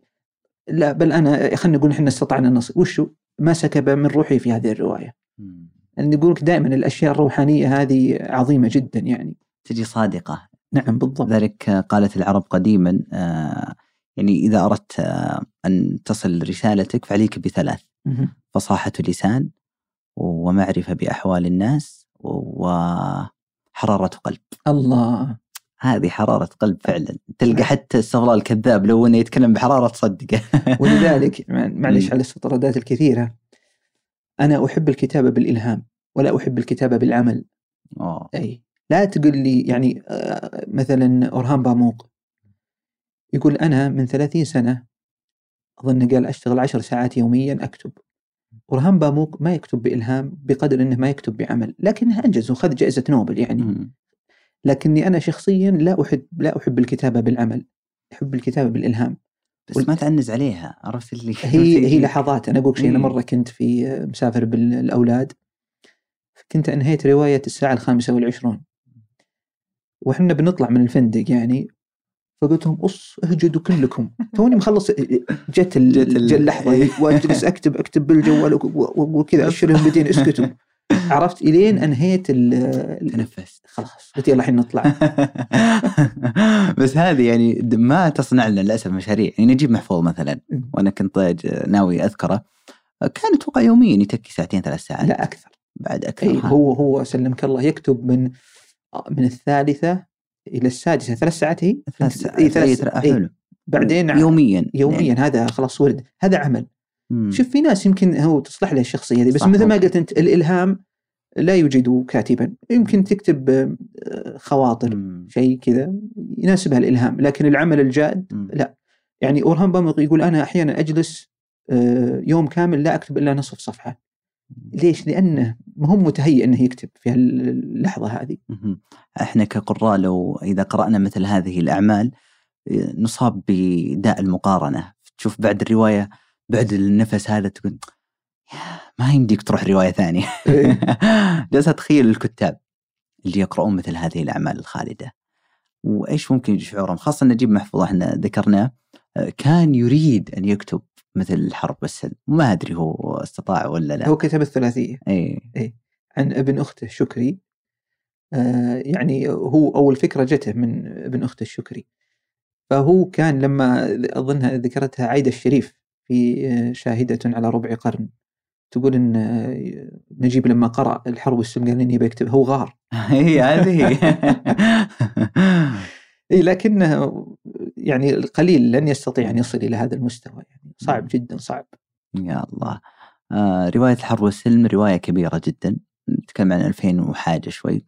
[SPEAKER 2] لا بل أنا خلينا نقول إحنا استطعنا نصل. وشو؟ ما سكب من روحي في هذه الرواية. يعني يقول لك دائما الأشياء الروحانية هذه عظيمة جدا يعني.
[SPEAKER 1] تجي صادقة.
[SPEAKER 2] نعم بالضبط.
[SPEAKER 1] ذلك قالت العرب قديما آه يعني إذا أردت آه أن تصل رسالتك فعليك بثلاث. فصاحة اللسان ومعرفة بأحوال الناس وحرارة قلب.
[SPEAKER 2] الله.
[SPEAKER 1] هذه حرارة قلب فعلا. تلقى حتى استغلال الكذاب لو إنه يتكلم بحرارة تصدقه. [LAUGHS]
[SPEAKER 2] ولذلك معلش على الاستطرادات الكثيرة أنا أحب الكتابة بالإلهام ولا أحب الكتابة بالعمل.
[SPEAKER 1] أوه.
[SPEAKER 2] أي. لا تقول لي يعني آه، مثلا أورهان باموق يقول أنا من ثلاثين سنة أظن قال أشتغل عشر ساعات يوميا أكتب. أورهان باموق ما يكتب بإلهام بقدر أنه ما يكتب بعمل لكنه أنجز وخذ جائزة نوبل يعني. لكني أنا شخصيا لا أحب لا أحب الكتابة بالعمل أحب الكتابة بالإلهام.
[SPEAKER 1] بس وال... ما تعنز عليها عرفت اللي
[SPEAKER 2] هي هي لحظات. أنا أقول شيء أنا مرة كنت في مسافر بالأولاد كنت أنهيت رواية الساعة الخامسة والعشرون. وإحنا بنطلع من الفندق يعني فقلت لهم قص اهجدوا كلكم. [LAUGHS] توني مخلص جت اللحظه واجلس [LAUGHS] أكتب أكتب بالجوال وكذا اشرهم بدين اسكتوا [LAUGHS] عرفت؟ إلين أنهيت
[SPEAKER 1] تنفست.
[SPEAKER 2] خلاص قلت يلا الحين نطلع.
[SPEAKER 1] بس هذه يعني ما تصنع لنا للأسف مشاريع. يعني نجيب محفوظ مثلا. وأنا كنت ناوي أذكره. كان أتوقع يوميا يتكي ساعتين ثلاث ساعات.
[SPEAKER 2] لا أكثر.
[SPEAKER 1] بعد أكثر.
[SPEAKER 2] هو هو سلمك الله يكتب من من الثالثة إلى السادسة ثلاث ساعات هي
[SPEAKER 1] ثلاث ساعات
[SPEAKER 2] اي ثلاث ساعات
[SPEAKER 1] حلو
[SPEAKER 2] إي. بعدين
[SPEAKER 1] يوميا
[SPEAKER 2] يوميا هذا خلاص ورد هذا عمل
[SPEAKER 1] مم.
[SPEAKER 2] شوف في ناس يمكن هو تصلح له الشخصية هذه بس مثل ما. قلت أنت الإلهام لا يوجد كاتبا يمكن تكتب آه، خواطر. شيء كذا يناسبها الإلهام لكن العمل الجاد
[SPEAKER 1] مم.
[SPEAKER 2] لا. يعني اورهان بامغ يقول أنا أحيانا أجلس آه، يوم كامل لا أكتب إلا نصف صفحة ليش؟ لأنه ما هو متهيئ إنه يكتب في اللحظه هذه.
[SPEAKER 1] إحنا كقراء لو إذا قرأنا مثل هذه الأعمال إيه، نصاب بداء المقارنة. تشوف بعد الرواية بعد النفس هذا تقول ما يمديك تروح رواية ثانية. [LAUGHS] جالس أتخيل الكتاب اللي يقرؤون مثل هذه الأعمال الخالدة. وإيش ممكن شعورهم خاصة نجيب محفوظ إحنا ذكرناه آه، كان يريد أن يكتب مثل الحرب والسلم ما أدري هو استطاع ولا لا.
[SPEAKER 2] هو كتب الثلاثيه
[SPEAKER 1] إي.
[SPEAKER 2] عن ابن أخته شكري آه، يعني هو أول فكرة جته من ابن أخته الشكري. فهو كان لما أظنها ذكرتها عايدة الشريف في آه، شاهدة على ربع قرن. تقول إن آه، نجيب لما قرأ الحرب والسلم قال اني بكتب هو غار. [LAUGHS]
[SPEAKER 1] هي هذه. [LAUGHS]
[SPEAKER 2] إي لكنه يعني القليل لن يستطيع أن يصل إلى هذا المستوى. صعب جدا صعب.
[SPEAKER 1] يا الله. آه رواية الحرب والسلم رواية كبيرة جدا نتكلم عن 2000 وحاجة شوي.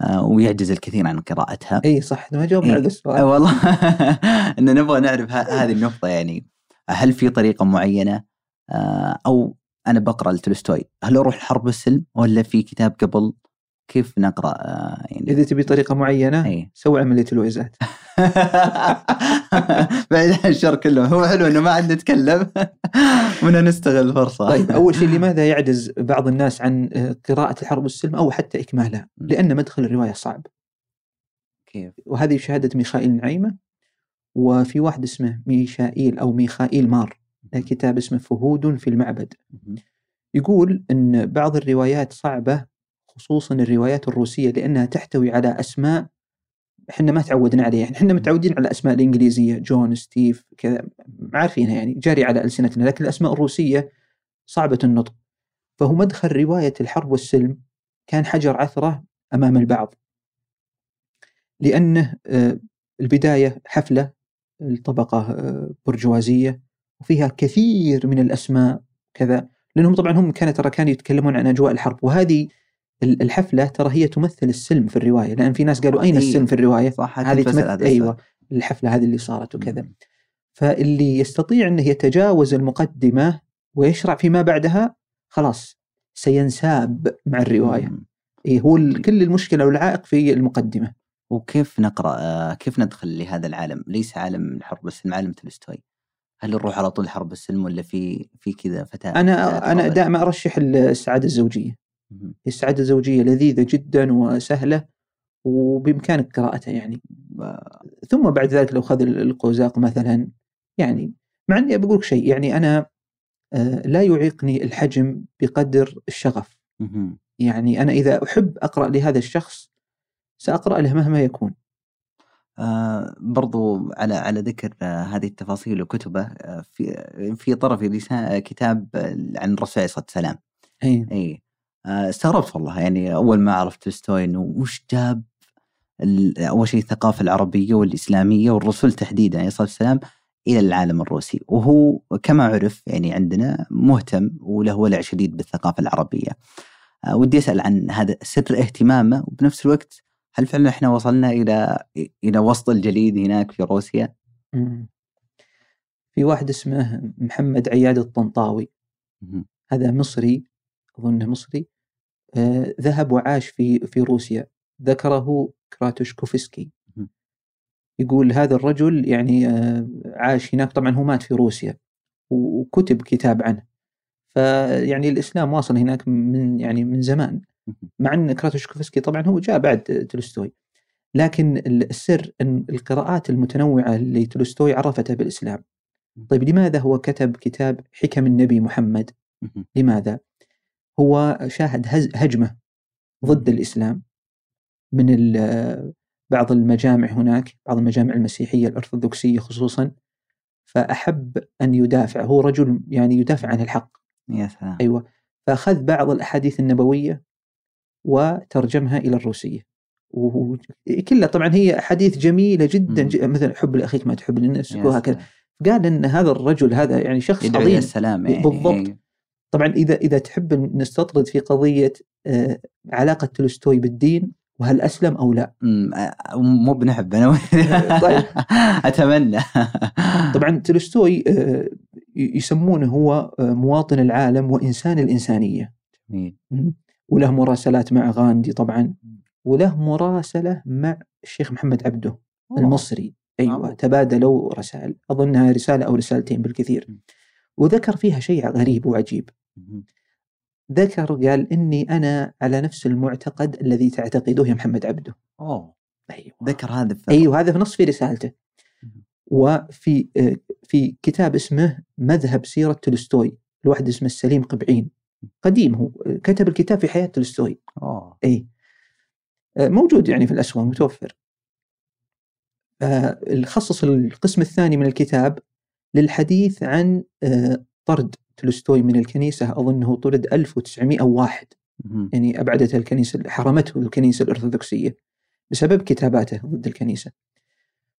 [SPEAKER 1] آه ويعجز الكثير عن قراءتها.
[SPEAKER 2] إي صح ما جاوبنا. على
[SPEAKER 1] آه
[SPEAKER 2] السؤال.
[SPEAKER 1] والله. [LAUGHS] إن نبغى نعرف هذه النقطة يعني هل في طريقة معينة؟ آه أو أنا بقرأ لتولستوي هل أروح الحرب والسلم ولا في كتاب قبل؟ كيف نقرأ آه يعني؟
[SPEAKER 2] إذا تبي طريقة معينة
[SPEAKER 1] أي.
[SPEAKER 2] سوي عملية الويزات [LAUGHS]
[SPEAKER 1] بعيد عن الشر كله. هو حلو إنه ما عاد نتكلم. [LAUGHS] وإنه نستغل الفرصة
[SPEAKER 2] طيب أول شيء [LAUGHS] لماذا يعجز بعض الناس عن قراءة الحرب والسلم أو حتى
[SPEAKER 1] إكمالها؟
[SPEAKER 2] لأن مدخل الرواية صعب.
[SPEAKER 1] كيف؟
[SPEAKER 2] وهذه شهادة ميخائيل نعيمة وفي واحد اسمه ميشائيل أو ميخائيل مار له كتاب اسمه فهود في المعبد. يقول إن بعض الروايات صعبة خصوصا الروايات الروسية لأنها تحتوي على أسماء إحنا ما تعودنا عليها. يعني إحنا متعودين على الأسماء الإنجليزية جون ستيف كذا عارفينها يعني جاري على ألسنتنا لكن الأسماء الروسية صعبة النطق. فهو مدخل رواية الحرب والسلم كان حجر عثرة أمام البعض. لأنه آه، البداية حفلة الطبقه آه، برجوازية وفيها كثير من الأسماء كذا لأنهم طبعا هم كانوا ترى كانوا يتكلمون عن أجواء الحرب. وهذه الحفلة ترى هي تمثل السلم في الرواية لأن في ناس قالوا
[SPEAKER 1] أين.
[SPEAKER 2] السلم في الرواية؟
[SPEAKER 1] صح
[SPEAKER 2] هذه
[SPEAKER 1] تمثل
[SPEAKER 2] أيوه الحفلة هذه اللي صارت وكذا. فاللي يستطيع انه يتجاوز المقدمة ويشرع فيما بعدها خلاص سينساب مع
[SPEAKER 1] الرواية.
[SPEAKER 2] إيه هو كل المشكلة والعائق في المقدمة
[SPEAKER 1] وكيف نقرأ آه، كيف ندخل لهذا العالم؟ ليس عالم الحرب والسلم عالم تولستوي. هل نروح على طول حرب السلم ولا في في كذا فتاة
[SPEAKER 2] فتاة أنا
[SPEAKER 1] أنا؟
[SPEAKER 2] دائما أرشح السعادة الزوجية
[SPEAKER 1] مم.
[SPEAKER 2] السعاده الزوجيه لذيذة جدا وسهلة وبإمكانك قراءتها يعني. ثم بعد ذلك لو خذ القوزاق مثلا يعني مع إني بقول شيء يعني أنا آه، لا يعيقني الحجم بقدر الشغف. يعني أنا إذا أحب أقرأ لهذا الشخص سأقرأ له مهما يكون.
[SPEAKER 1] آه برضو على على ذكر آه هذه التفاصيل وكتبه آه في في آه، كتاب عن الرسول عليه الصلاة والسلام.
[SPEAKER 2] اي
[SPEAKER 1] آه استغربت والله يعني أول ما عرفت تولستوي إنه وش جاب أول شيء الثقافة العربية والإسلامية والرسول تحديدا عليه الصلاة والسلام إلى العالم الروسي وهو كما عرف يعني عندنا مهتم وله ولع شديد بالثقافة العربية. آه ودي أسأل عن هذا سر اهتمامه وبنفس الوقت هل فعلا إحنا وصلنا إلى إلى وسط الجليد هناك في روسيا؟
[SPEAKER 2] في واحد اسمه محمد عياد الطنطاوي. هذا مصري أظنه مصري آه ذهب وعاش في في روسيا. ذكره كراتوشكوفسكي. يقول هذا الرجل يعني آه عاش هناك. طبعا هو مات في روسيا وكتب كتاب عنه. فيعني الإسلام واصل هناك من يعني من زمان. مع أن كراتوشكوفسكي طبعا هو جاء بعد تولستوي. لكن السر إن القراءات المتنوعة اللي تولستوي عرفتها بالإسلام. طيب لماذا هو كتب كتاب حكم النبي محمد. لماذا؟ هو شاهد هز- هجمة ضد الإسلام من ال- بعض المجامع هناك بعض المجامع المسيحية الأرثوذكسية خصوصا. فأحب أن يدافع هو رجل يعني يدافع عن الحق.
[SPEAKER 1] يا سلام.
[SPEAKER 2] أيوة. فأخذ بعض الأحاديث النبوية وترجمها إلى الروسية. وكلها طبعا هي أحاديث جميلة جدا مثلا حب لأخيك ما تحب لنفسك وهكذا. قال أن هذا الرجل هذا يعني شخص عظيم.
[SPEAKER 1] السلام يعني
[SPEAKER 2] بالضبط. طبعا إذا إذا تحب نستطرد في قضية آه، علاقة تولستوي بالدين وهل أسلم أو لا؟
[SPEAKER 1] آه، مو بنحب أنا. [LAUGHS]
[SPEAKER 2] طيب. [LAUGHS]
[SPEAKER 1] أتمنى.
[SPEAKER 2] طبعا تولستوي آه، يسمونه هو مواطن العالم وإنسان الإنسانية.
[SPEAKER 1] جميل.
[SPEAKER 2] وله مراسلات مع غاندي طبعا. وله مراسلة مع الشيخ محمد عبده المصري.
[SPEAKER 1] أوه.
[SPEAKER 2] تبادلوا رسائل. أظنها رسالة أو رسالتين بالكثير. وذكر فيها شيء غريب وعجيب. ذكر قال إني أنا على نفس المعتقد الذي تعتقده يا محمد عبده.
[SPEAKER 1] أوه.
[SPEAKER 2] أيوة.
[SPEAKER 1] ذكر هذا في
[SPEAKER 2] أيوة هذا في نص في رسالته. وفي آه، في كتاب اسمه مذهب سيرة تولستوي الواحد اسمه السليم قبعين. قديم هو كتب الكتاب في حياة تولستوي.
[SPEAKER 1] أوه.
[SPEAKER 2] إي. آه، موجود يعني في الأسواق متوفر. آه، خصص القسم الثاني من الكتاب للحديث عن طرد. تولستوي من الكنيسة أظنه طرد 1901
[SPEAKER 1] مم.
[SPEAKER 2] يعني أبعدته الكنيسة حرمته الكنيسة الأرثوذكسية بسبب كتاباته ضد الكنيسة.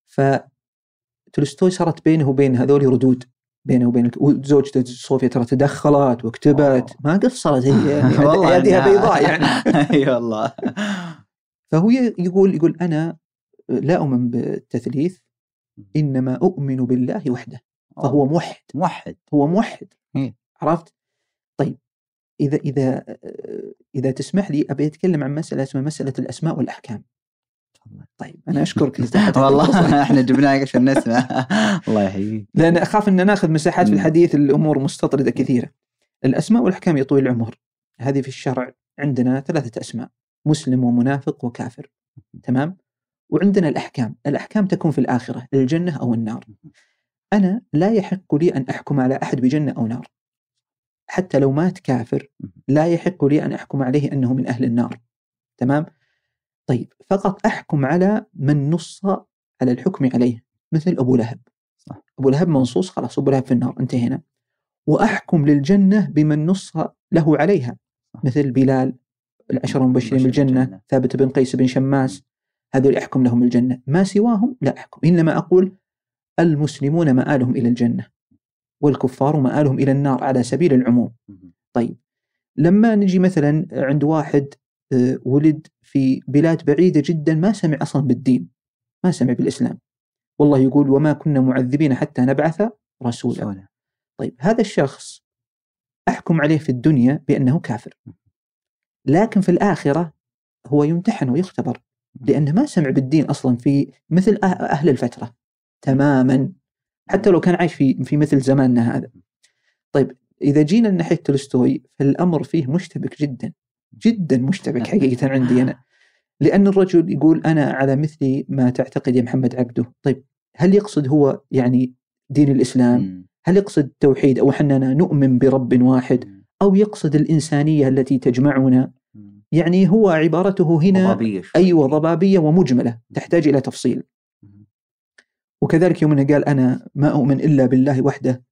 [SPEAKER 2] فتولستوي صارت بينه وبين هذول ردود بينه وبين وزوجته صوفيا ترى تدخلت وكتبت. ما قصرت هي [LAUGHS] يعني يدها
[SPEAKER 1] إنها-
[SPEAKER 2] بيضاء يعني. [LAUGHS]
[SPEAKER 1] أي والله.
[SPEAKER 2] فهو يقول يقول أنا لا أؤمن بالتثليث إنما أؤمن بالله وحده فهو موحد.
[SPEAKER 1] موحد.
[SPEAKER 2] هو موحد.
[SPEAKER 1] إيه.
[SPEAKER 2] عرفت؟ طيب إذا إذا إذا تسمح لي أبي أتكلم عن مسألة اسمها مسألة الأسماء والأحكام. طيب أنا أشكرك [LAUGHS]
[SPEAKER 1] والله [LAUGHS] إحنا جبناك عشان نسمع [LAUGHS] الله يحييك
[SPEAKER 2] لأن أخاف إن ناخذ مساحات في. الحديث الأمور مستطردة كثيرة. الأسماء والأحكام يا طويل العمر هذه في الشرع عندنا ثلاثة أسماء مسلم ومنافق وكافر تمام؟ وعندنا الأحكام، الأحكام تكون في الآخرة الجنه أو النار. أنا لا يحق لي أن أحكم على أحد بجنة أو نار. حتى لو مات كافر لا يحق لي أن أحكم عليه أنه من أهل النار. تمام؟ طيب فقط أحكم على من نص على الحكم عليه مثل أبو لهب.
[SPEAKER 1] صح.
[SPEAKER 2] أبو لهب منصوص خلاص أبو لهب في النار انتهينا. وأحكم للجنة بمن نص له عليها. مثل بلال العشر المبشرين
[SPEAKER 1] بالجنة.
[SPEAKER 2] ثابت بن قيس بن شماس هذول أحكم لهم الجنة ما سواهم لا أحكم إنما أقول المسلمون مآلهم إلى الجنة والكفار مآلهم إلى النار على سبيل العموم. طيب لما نجي مثلا عند واحد آه، ولد في بلاد بعيدة جدا ما سمع أصلا بالدين ما سمع بالإسلام. والله يقول وما كنا معذبين حتى نبعث رسولا. طيب هذا الشخص أحكم عليه في الدنيا بأنه كافر. لكن في الآخرة هو يمتحن ويختبر لأنه ما سمع بالدين أصلا في مثل أه- أهل الفترة. تماما حتى لو كان عايش في في مثل زماننا هذا. طيب إذا جينا ناحية تولستوي فالأمر فيه مشتبك جدا جدا مشتبك حقيقة عندي أنا لأن الرجل يقول أنا على مثل ما تعتقد يا محمد عبده، طيب هل يقصد هو يعني دين
[SPEAKER 1] الإسلام؟
[SPEAKER 2] هل يقصد التوحيد أو اننا نؤمن برب واحد أو يقصد الإنسانية التي تجمعنا؟ يعني هو عبارته هنا
[SPEAKER 1] ضبابية.
[SPEAKER 2] أيوه ضبابية ومجملة تحتاج إلى تفصيل. وكذلك يوم قال أنا ما أؤمن إلا بالله وحده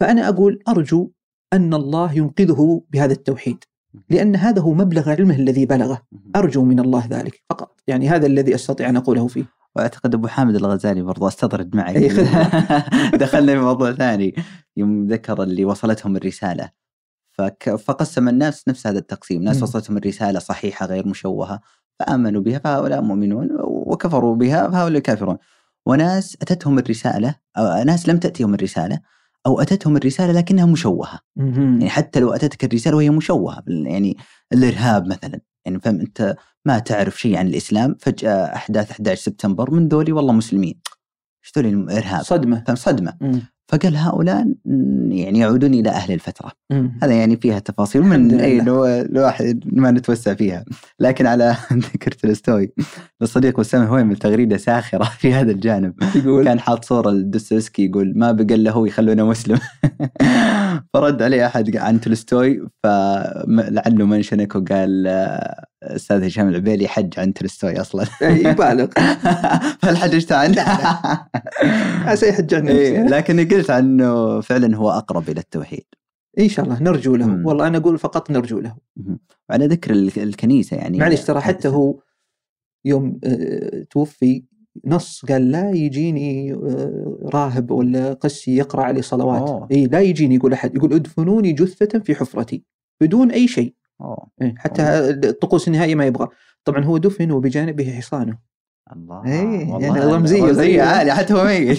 [SPEAKER 2] فأنا أقول أرجو أن الله ينقذه بهذا التوحيد لأن هذا هو مبلغ علمه الذي بلغه. أرجو من الله ذلك فقط يعني هذا الذي أستطيع أن أقوله فيه
[SPEAKER 1] وأعتقد أبو حامد الغزالي برضو
[SPEAKER 2] أستطرد خدمة. [LAUGHS]
[SPEAKER 1] دخلنا في موضوع ثاني يوم ذكر اللي وصلتهم الرسالة فك... فقسم الناس نفس هذا التقسيم ناس. وصلتهم الرسالة صحيحة غير مشوهة فآمنوا بها فهؤلاء مؤمنون وكفروا بها فهؤلاء كافرون وناس أتتهم الرسالة أو ناس لم تأتيهم الرسالة أو أتتهم الرسالة لكنها مشوهة. يعني حتى لو أتتك الرسالة وهي مشوهة يعني الإرهاب مثلا. يعني فهم أنت ما تعرف شيء عن الإسلام فجأة أحداث 11 سبتمبر من ذولي والله مسلمين. إيش ذولي الإرهاب؟
[SPEAKER 2] صدمة.
[SPEAKER 1] فهم صدمة.
[SPEAKER 2] مم.
[SPEAKER 1] فقال هؤلاء يعني يعودون إلى أهل الفترة.
[SPEAKER 2] مم.
[SPEAKER 1] هذا يعني فيها تفاصيل من. أي لو الواحد ما نتوسع فيها. لكن على [LAUGHS] ذكر تولستوي الصديق وسام هو من تغريده ساخرة [LAUGHS] في هذا الجانب.
[SPEAKER 2] يقول؟
[SPEAKER 1] كان حاط صورة لدوستويفسكي يقول ما بقى إلا هو يخلونه مسلم. [LAUGHS] فرد عليه أحد عن تولستوي فلعله منشنك وقال أستاذ هشام العبيلي حج عن تولستوي أصلا.
[SPEAKER 2] إيه، يبالغ. [LAUGHS]
[SPEAKER 1] فهل حججت عنه؟
[SPEAKER 2] عسى يحج عن نفسه
[SPEAKER 1] لكني قلت عنه فعلا هو أقرب إلى التوحيد.
[SPEAKER 2] إن شاء الله نرجو له.
[SPEAKER 1] مم.
[SPEAKER 2] والله أنا أقول فقط نرجو له.
[SPEAKER 1] وعلى ذكر ال- الكنيسة يعني
[SPEAKER 2] معلش ترى حتى هو يوم آه، توفي نص قال لا يجيني آه، راهب ولا قسي يقرأ علي صلوات. اي لا يجيني يقول أحد. يقول ادفنوني جثة في حفرتي بدون أي شيء.
[SPEAKER 1] أوه.
[SPEAKER 2] إيه، حتى الطقوس النهائية ما يبغى. طبعا هو دفن وبجانبه حصانه.
[SPEAKER 1] الله
[SPEAKER 2] إيه،
[SPEAKER 1] والله
[SPEAKER 2] يعني رمزية غريبة.
[SPEAKER 1] عالية حتى هو ميت.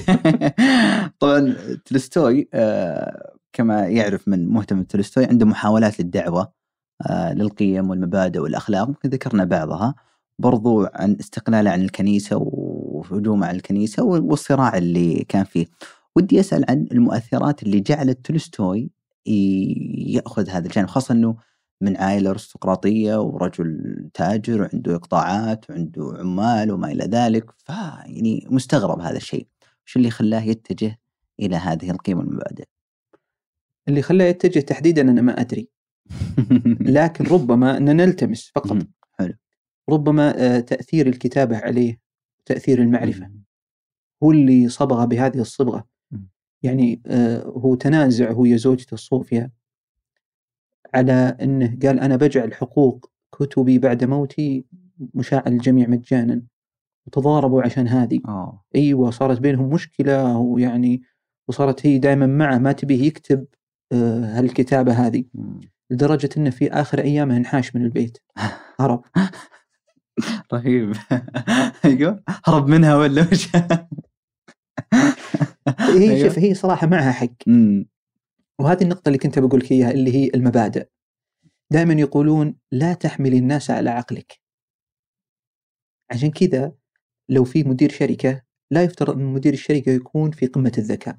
[SPEAKER 1] [LAUGHS] طبعا تولستوي آه، كما يعرف من مهتم بتولستوي عنده محاولات للدعوة آه، للقيم والمبادئ والأخلاق. ممكن ذكرنا بعضها. برضو عن استقلاله عن الكنيسة وهجومه على الكنيسة والصراع اللي كان فيه. ودي أسأل عن المؤثرات اللي جعلت تولستوي ي- يأخذ هذا الجانب خاصة أنه من عائلة أرستقراطية ورجل تاجر وعنده إقطاعات وعنده عمال وما إلى ذلك فيعني مستغرب هذا الشيء. شو اللي خلاه يتجه إلى هذه القيم والمبادئ
[SPEAKER 2] اللي خلاه يتجه تحديدا أنا ما أدري. [LAUGHS] لكن ربما ان نلتمس فقط.
[SPEAKER 1] حلو.
[SPEAKER 2] ربما آه، تأثير الكتابة عليه تأثير المعرفة. هو اللي صبغ بهذه الصبغة.
[SPEAKER 1] مم.
[SPEAKER 2] يعني آه، هو تنازع هو زوجته صوفيا على إنه قال أنا بجعل حقوق كتبي بعد موتي مشاع للجميع مجانا وتضاربوا عشان هذه
[SPEAKER 1] أوه.
[SPEAKER 2] أيوه صارت بينهم مشكلة ويعني وصارت هي دائما معه ما تبيه يكتب آه، هالكتابة هذه
[SPEAKER 1] مم.
[SPEAKER 2] لدرجة إنه في آخر أيامه انحاش من البيت [LAUGHS] هرب
[SPEAKER 1] رهيب [LAUGHS] أيوه هرب منها ولا وش؟
[SPEAKER 2] هي
[SPEAKER 1] أيوة.
[SPEAKER 2] شوف هي صراحة معها حق. وهذه النقطة اللي كنت بقول لك إياها اللي هي المبادئ. دائما يقولون لا تحمل الناس على عقلك. عشان كذا لو في مدير شركة لا يفترض أن مدير الشركة يكون في قمة الذكاء.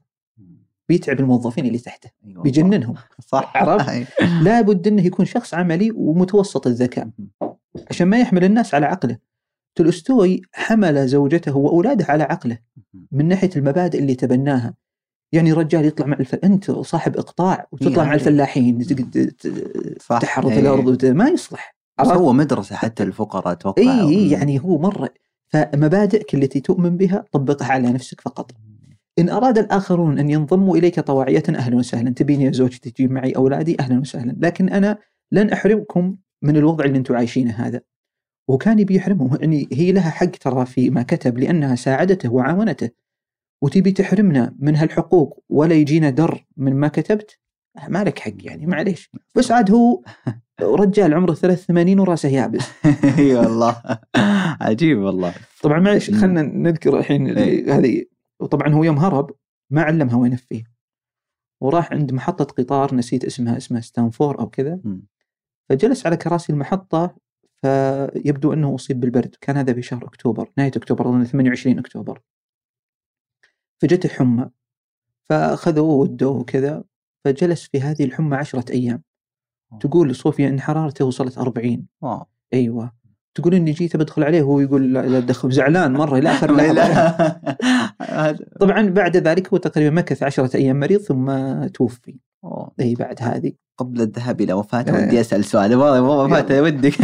[SPEAKER 2] بيتعب الموظفين اللي تحته
[SPEAKER 1] أيوة.
[SPEAKER 2] بيجننهم.
[SPEAKER 1] صح.
[SPEAKER 2] عرفت؟
[SPEAKER 1] أي.
[SPEAKER 2] لابد أنه يكون شخص عملي ومتوسط الذكاء. عشان ما يحمل الناس على عقله. تولستوي حمل زوجته وأولاده على عقله. من ناحية المبادئ اللي تبناها. يعني رجال يطلع مع الف... أنت صاحب إقطاع وتطلع
[SPEAKER 1] إيه،
[SPEAKER 2] مع
[SPEAKER 1] هذا-
[SPEAKER 2] الفلاحين. تحرث
[SPEAKER 1] إيه.
[SPEAKER 2] الأرض وت... ما يصلح؟
[SPEAKER 1] سوى مدرسة حتى الفقراء أتوقع
[SPEAKER 2] اي اي يعني هو مرة فمبادئك التي تؤمن بها طبقها على نفسك فقط. إن أراد الآخرون أن ينضموا إليك طواعية أهلا وسهلا، تبيني يا زوجتي تجيب معي أولادي أهلا وسهلا، لكن أنا لن أحرمكم من الوضع اللي أنتم عايشينه هذا. وكان يبي يحرمهم يعني هي لها حق ترى في ما كتب لأنها ساعدته وعاونته. وتبي تحرمنا من هالحقوق ولا يجينا در من ما كتبت؟ ما لك حق يعني معليش. بس عاد هو [LAUGHS] رجال عمره 83 وراسه يابس. [LAUGHS]
[SPEAKER 1] إي والله. [LAUGHS] عجيب والله.
[SPEAKER 2] طبعا معلش
[SPEAKER 1] مم.
[SPEAKER 2] خلينا نذكر الحين. هذه. وطبعا هو يوم هرب ما علمها وين فيه. وراح عند محطة قطار نسيت اسمها اسمها ستانفور أو كذا. فجلس على كراسي المحطة فيبدو أنه أصيب بالبرد. كان هذا في شهر أكتوبر نهاية أكتوبر أظن 28 أكتوبر. فجته حمى فأخذوه ودوه وكذا فجلس في هذه الحمى عشرة أيام. تقول صوفيا أن حرارته وصلت 40
[SPEAKER 1] واو.
[SPEAKER 2] أيوة. تقول إني جيت بدخل عليه وهو يقول لا تدخل زعلان مرة إلى
[SPEAKER 1] آخر [LAUGHS] لحظة. [LAUGHS]
[SPEAKER 2] طبعا بعد ذلك هو تقريبا مكث عشرة أيام مريض ثم توفي. أي بعد هذه.
[SPEAKER 1] قبل الذهاب إلى وفاته. ودي أسأل سؤال. والله وفاته ودك.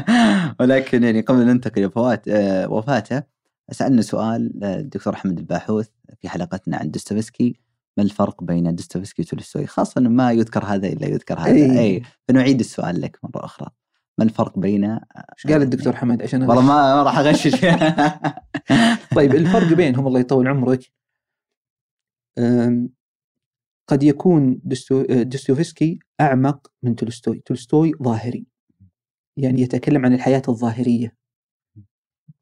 [SPEAKER 1] [LAUGHS] ولكن يعني قبل أن ننتقل إلى فوات آه، وفاته سالنا سؤال آه، الدكتور أحمد الباحوث في حلقتنا عن دوستويفسكي ما الفرق بين دوستويفسكي وتولستوي؟ خاصة انه ما يذكر هذا إلا يذكر هذا.
[SPEAKER 2] إيه.
[SPEAKER 1] اي فنعيد السؤال لك مرة أخرى. ما الفرق بين
[SPEAKER 2] إيش قال الدكتور حمد عشان
[SPEAKER 1] والله؟ [LAUGHS] ما راح أغشش. [LAUGHS]
[SPEAKER 2] طيب الفرق بينهم الله يطول عمرك. قد يكون دستو... دستويفسكي أعمق من تولستوي. تولستوي ظاهري. يعني يتكلم عن الحياة الظاهرية.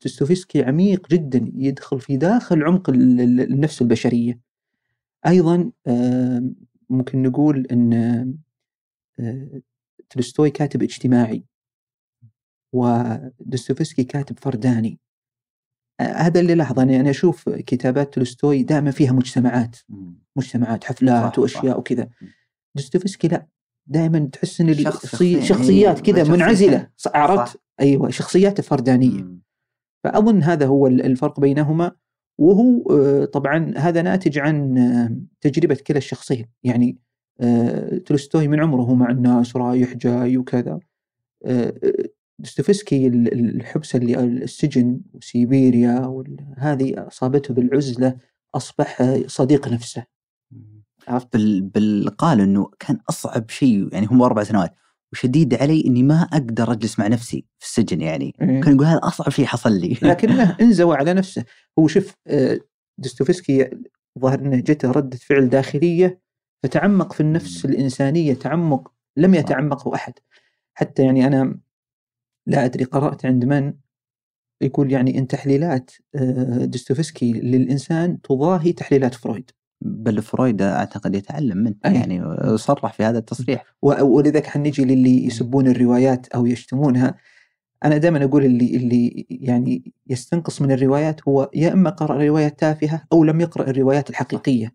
[SPEAKER 2] دستويفسكي عميق جدا يدخل في داخل عمق ال- ال- النفس البشرية أيضا ممكن نقول أن أه، تولستوي كاتب اجتماعي ودستويفسكي كاتب فرداني هذا اللي لاحظ أنا أنا أشوف كتابات تولستوي دائما فيها مجتمعات. مجتمعات حفلات
[SPEAKER 1] صح،
[SPEAKER 2] وأشياء
[SPEAKER 1] صح.
[SPEAKER 2] وكذا. دوستويفسكي لا دائما تحس إن
[SPEAKER 1] شخص-.
[SPEAKER 2] شخصيات
[SPEAKER 1] إيه،
[SPEAKER 2] كذا.
[SPEAKER 1] منعزلة.
[SPEAKER 2] عرفت أيوه شخصياته فردانية
[SPEAKER 1] مم.
[SPEAKER 2] فأظن هذا هو ال- الفرق بينهما وهو آه، طبعا هذا ناتج عن آه، تجربة كلا الشخصين. يعني آه، تولستوي من عمره مع الناس رايح جاي وكذا. دوستويفسكي ال- ال- الحبس اللي السجن وسيبيريا هذه أصابته بالعزلة أصبح صديق نفسه. عرفت
[SPEAKER 1] بال... بال... قال إنه كان أصعب شيء يعني هم أربع سنوات. وشديد علي إني ما أقدر أجلس مع نفسي في السجن يعني
[SPEAKER 2] إيه.
[SPEAKER 1] كان يقول هذا أصعب شيء حصل لي [LAUGHS]
[SPEAKER 2] لكنه انزوى على نفسه هو شوف آه، دوستويفسكي ظهر إنه جته رده فعل داخلية فتعمق في النفس. الإنسانية تعمق لم. يتعمقه أحد حتى يعني أنا لا أدري قرأت عند من يقول يعني إن تحليلات آه، دوستويفسكي للإنسان تضاهي تحليلات فرويد
[SPEAKER 1] بل فرويد أعتقد يتعلم منه
[SPEAKER 2] أي.
[SPEAKER 1] يعني صرح في هذا التصريح.
[SPEAKER 2] ولذلك حنجي للي يسبون الروايات أو يشتمونها أنا دائما أقول اللي اللي يعني يستنقص من الروايات هو يا إما قرأ روايات تافهة أو لم يقرأ الروايات الحقيقية.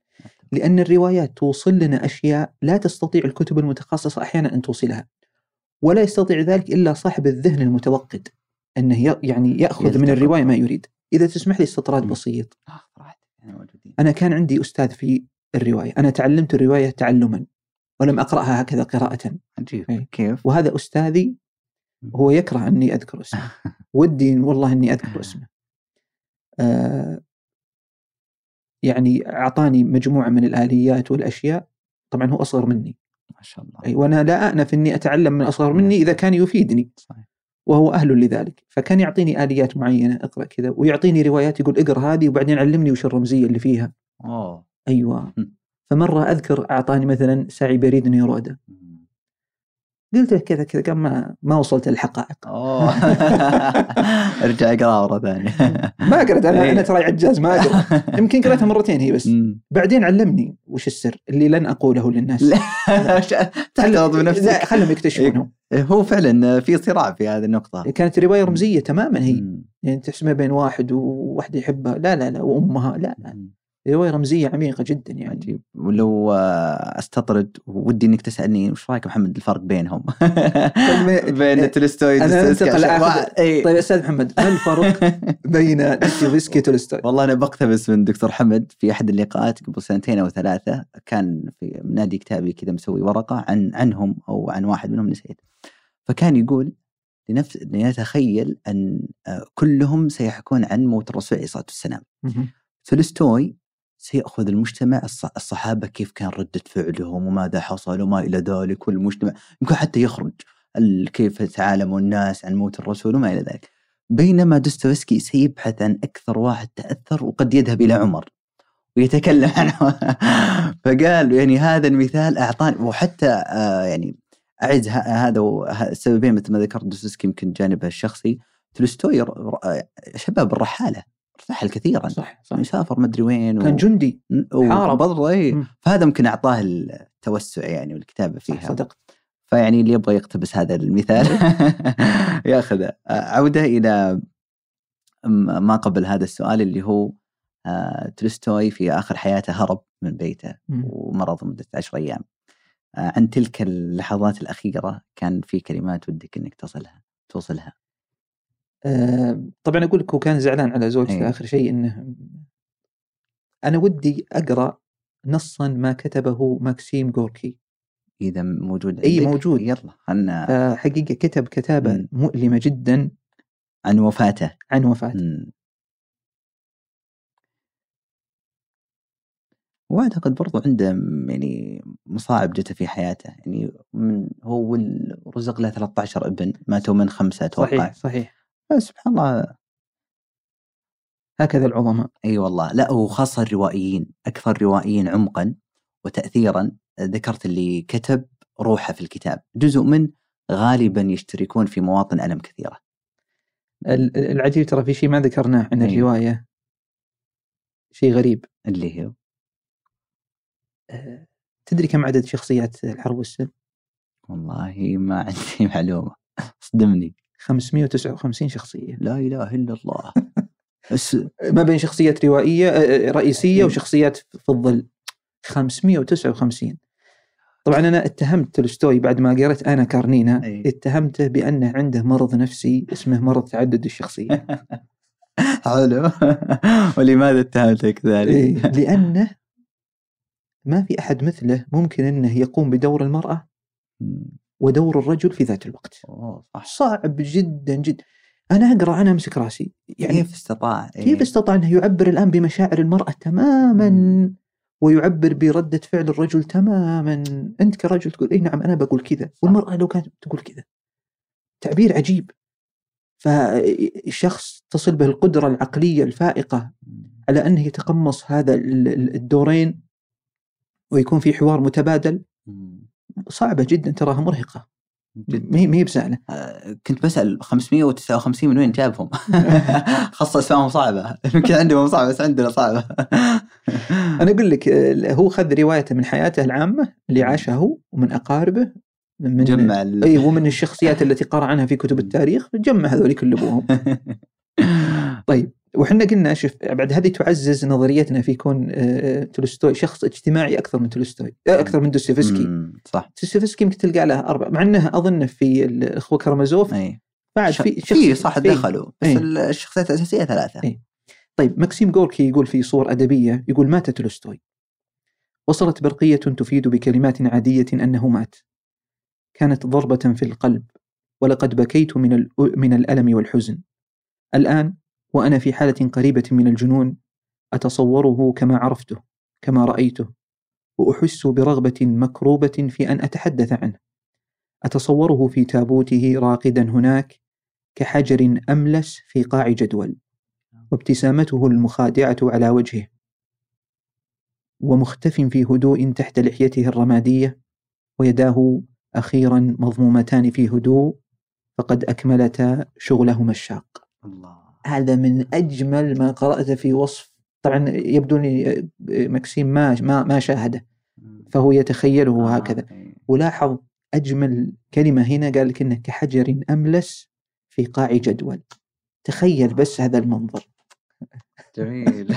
[SPEAKER 2] لأن الروايات توصل لنا أشياء لا تستطيع الكتب المتخصصة أحيانا أن توصلها ولا يستطيع ذلك إلا صاحب الذهن المتوقد أنه يعني يأخذ من. الرواية ما يريد. إذا تسمح لي استطراد. بسيط.
[SPEAKER 1] آه، موجودين [LAUGHS]
[SPEAKER 2] أنا كان عندي أستاذ في الرواية أنا تعلمت الرواية تعلما ولم أقرأها هكذا قراءه.
[SPEAKER 1] عجيب
[SPEAKER 2] إيه.
[SPEAKER 1] كيف؟
[SPEAKER 2] وهذا أستاذي هو يكره أني أذكر اسمه. [LAUGHS] ودي والله أني أذكر [LAUGHS] اسمه. آه يعني أعطاني مجموعة من الآليات والأشياء طبعا هو أصغر مني.
[SPEAKER 1] ما شاء الله.
[SPEAKER 2] أي وأنا لا انف أني أتعلم من أصغر مني إذا كان يفيدني.
[SPEAKER 1] صحيح.
[SPEAKER 2] وهو أهل لذلك. فكان يعطيني آليات معينة اقرأ كذا ويعطيني روايات يقول اقرأ هذه وبعدين علمني وش الرمزية اللي فيها.
[SPEAKER 1] أوه.
[SPEAKER 2] أيوه.
[SPEAKER 1] م.
[SPEAKER 2] فمرة أذكر أعطاني مثلا سعي بريد نيرودا. قلت له كذا كذا قام ما ما وصلت للحقائق.
[SPEAKER 1] أوه. [LAUGHS] أرجع أقرأ مرة ثانية.
[SPEAKER 2] ما قرأت أنا
[SPEAKER 1] إيه.
[SPEAKER 2] أنا ترى عجاز ما أقرأ. [LAUGHS] يمكن قرأتها مرتين هي بس. بعدين علمني وش السر اللي لن أقوله للناس.
[SPEAKER 1] لا. [LAUGHS] تحتفظ
[SPEAKER 2] لا
[SPEAKER 1] بنفسك
[SPEAKER 2] خلهم يكتشفونه
[SPEAKER 1] هو فعلا في صراع في هذه النقطة.
[SPEAKER 2] كانت رواية رمزية تماما هي. يعني تحسبها بين واحد وواحدة يحبها. لا لا لا وأمها. لا لا. روايه رمزية عميقة جدا يعني.
[SPEAKER 1] عجيب. ولو آه، استطرد ودي إنك تسألني وش رأيك محمد؟ الفرق بينهم؟ [LAUGHS] بين تولستوي ودوستويفسكي
[SPEAKER 2] أنتقل
[SPEAKER 1] عشان-
[SPEAKER 2] اخذ
[SPEAKER 1] إيه.
[SPEAKER 2] طيب أستاذ محمد ما الفرق [LAUGHS] بين دوستويفسكي وتولستوي؟
[SPEAKER 1] والله أنا بقتبس من دكتور حمد في أحد اللقاءات قبل سنتين أو ثلاثة. كان في نادي كتابي كذا مسوي ورقة عن عنهم أو عن واحد منهم نسيت. فكان يقول لنفس يتخيل أن آه، كلهم سيحكون عن موت الرسول عليه الصلاة والسلام. تولستوي سيأخذ المجتمع الص- الصحابة كيف كان ردة فعلهم وماذا حصل وما إلى ذلك والمجتمع يمكن حتى يخرج كيف تعالموا الناس عن موت الرسول وما إلى ذلك. بينما دوستويفسكي سيبحث عن أكثر واحد تأثر وقد يذهب إلى عمر ويتكلم عنه. [LAUGHS] فقال يعني هذا المثال أعطاني وحتى آه يعني أعد ه- هذا السببين مثل ما ذكرت دوستويفسكي يمكن جانبه الشخصي. تولستوي شباب الرحالة. ارتحل كثيرا.
[SPEAKER 2] صح صح.
[SPEAKER 1] يسافر مدري وين
[SPEAKER 2] كان جندي. حارب.
[SPEAKER 1] برضه اي. فهذا ممكن أعطاه التوسع يعني
[SPEAKER 2] والكتابة
[SPEAKER 1] فيها
[SPEAKER 2] صدقت
[SPEAKER 1] فيعني اللي يبغى يقتبس هذا المثال [LAUGHS] ياخذه. عودة إلى ما قبل هذا السؤال اللي هو آه، تولستوي في آخر حياته هرب من بيته. ومرض مدة عشر أيام. آه، عن تلك اللحظات الأخيرة كان في كلمات ودك إنك تصلها توصلها.
[SPEAKER 2] طبعا أقول لك هو كان زعلان على زوجته
[SPEAKER 1] أي.
[SPEAKER 2] آخر شيء إنه أنا ودي أقرأ نصا ما كتبه ماكسيم غوركي
[SPEAKER 1] إذا موجود عندك،
[SPEAKER 2] موجود.
[SPEAKER 1] يلا خلنا
[SPEAKER 2] فحقيقه كتب كتابة
[SPEAKER 1] مم.
[SPEAKER 2] مؤلمة جدا
[SPEAKER 1] عن وفاته
[SPEAKER 2] عن وفاته
[SPEAKER 1] مم. وأعتقد برضو عنده م- يعني مصاعب جته في حياته يعني من هو رزق له 13 ابن ماتوا من خمسة أتوقع
[SPEAKER 2] صحيح صحيح.
[SPEAKER 1] سبحان الله.
[SPEAKER 2] هكذا العظماء.
[SPEAKER 1] أي والله. لا وخاصه الروائيين. أكثر روائيين عمقا وتاثيرا. ذكرت اللي كتب روحه في الكتاب. جزء من غالبا يشتركون في مواطن ألم كثيرة.
[SPEAKER 2] ال- ال- العجيب ترى في شيء ما ذكرناه عن
[SPEAKER 1] أي.
[SPEAKER 2] الرواية. شيء غريب.
[SPEAKER 1] اللي هي؟
[SPEAKER 2] آه، تدري كم عدد شخصيات الحرب والسلم؟
[SPEAKER 1] والله ما عندي [LAUGHS] معلومة. صدمني.
[SPEAKER 2] 559 شخصية.
[SPEAKER 1] لا إله إلا الله. [LAUGHS]
[SPEAKER 2] ما بين شخصيات روائية آه، رئيسية وشخصيات في الظل. 559 طبعا أنا اتهمت تولستوي بعد ما قريت أنا كارنينا.
[SPEAKER 1] أي.
[SPEAKER 2] اتهمته بأنه عنده مرض نفسي اسمه مرض تعدد الشخصية. [LAUGHS]
[SPEAKER 1] حلو. [LAUGHS] ولماذا اتهمته كذلك؟
[SPEAKER 2] إيه، لأنه ما في أحد مثله ممكن أنه يقوم بدور المرأة. ودور الرجل في ذات الوقت.
[SPEAKER 1] أوه، صح.
[SPEAKER 2] صعب جدا جدا. أنا أقرأ أنا أمسك رأسي. يعني
[SPEAKER 1] كيف استطاع؟ إيه.
[SPEAKER 2] كيف استطاع أنه يعبر الآن بمشاعر المرأة تماما
[SPEAKER 1] مم.
[SPEAKER 2] ويعبر بردة فعل الرجل تماما؟ أنت كرجل تقول اي نعم أنا بقول كذا. والمرأة لو كانت تقول كذا. تعبير عجيب. فالشخص تصل به القدرة العقلية الفائقة على أنه يتقمص هذا ال- ال- الدورين ويكون في حوار متبادل. صعبة جدا تراها
[SPEAKER 1] مرهقة.
[SPEAKER 2] ما هي ما هي بسهلة.
[SPEAKER 1] آه، كنت بسأل 559 من وين جابهم؟ [LAUGHS] خاصة اسمائهم صعبة. يمكن عندهم صعبة بس عندنا صعبة. [LAUGHS]
[SPEAKER 2] أنا أقول لك آه، هو خذ روايته من حياته العامة اللي عاشها هو ومن أقاربه من
[SPEAKER 1] جمع ال-
[SPEAKER 2] إي ومن الشخصيات [LAUGHS] التي قرأ عنها في كتب التاريخ جمع هذول كلهم. طيب. وحنا قلنا شوف بعد هذه تعزز نظريتنا في كون آه، تولستوي شخص اجتماعي أكثر من تولستوي آه، أكثر من دوستويفسكي.
[SPEAKER 1] صح.
[SPEAKER 2] دوستويفسكي يمكن تلقى له أربع مع إنه أظن في الأخوة كرامازوف
[SPEAKER 1] إي.
[SPEAKER 2] بعد في
[SPEAKER 1] في صح دخلوا بس
[SPEAKER 2] إيه.
[SPEAKER 1] الشخصيات الأساسية ثلاثة.
[SPEAKER 2] إيه. طيب ماكسيم غوركي يقول في صور أدبية يقول مات تولستوي. وصلت برقية تفيد بكلمات عادية أنه مات. كانت ضربة في القلب ولقد بكيت من, من الألم والحزن. الآن وأنا في حالة قريبة من الجنون أتصوره كما عرفته كما رأيته وأحس برغبة مكروبة في أن أتحدث عنه. أتصوره في تابوته راقدا هناك كحجر أملس في قاع جدول وابتسامته المخادعة على وجهه. ومختف في هدوء تحت لحيته الرمادية ويداه أخيرا مضمومتان في هدوء فقد أكملتا شغلهما الشاق.
[SPEAKER 1] الله.
[SPEAKER 2] هذا من أجمل ما قرأت في وصف. طبعا يبدو لي مكسيم ما ما ما شاهده فهو يتخيله
[SPEAKER 1] آه،
[SPEAKER 2] هكذا.
[SPEAKER 1] إيه.
[SPEAKER 2] ولاحظ أجمل كلمة هنا قال لك إنه كحجر أملس في قاع جدول. تخيل بس هذا المنظر.
[SPEAKER 1] جميل. [LAUGHS]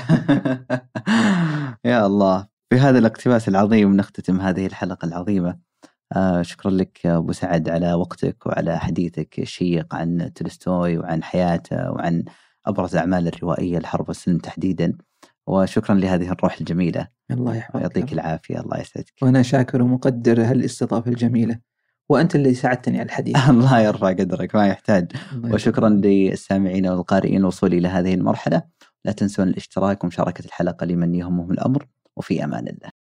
[SPEAKER 1] [LAUGHS] يا الله. بهذا الاقتباس العظيم نختتم هذه الحلقة العظيمة. آه شكرا لك يا أبو سعد على وقتك وعلى حديثك الشيق عن تولستوي وعن حياته وعن أبرز أعمال الروائية الحرب والسلم تحديدا. وشكرا لهذه الروح الجميلة.
[SPEAKER 2] الله يحفظك.
[SPEAKER 1] يعطيك العافية. الله يسعدك.
[SPEAKER 2] وأنا شاكر ومقدر هالاستضافة الجميلة. وأنت اللي ساعدتني على الحديث. [LAUGHS]
[SPEAKER 1] الله يرفع قدرك. ما يحتاج. وشكرا للسامعين والقارئين وصولي إلى هذه المرحلة. لا تنسون الاشتراك ومشاركة الحلقة لمن يهمهم الأمر. وفي أمان الله.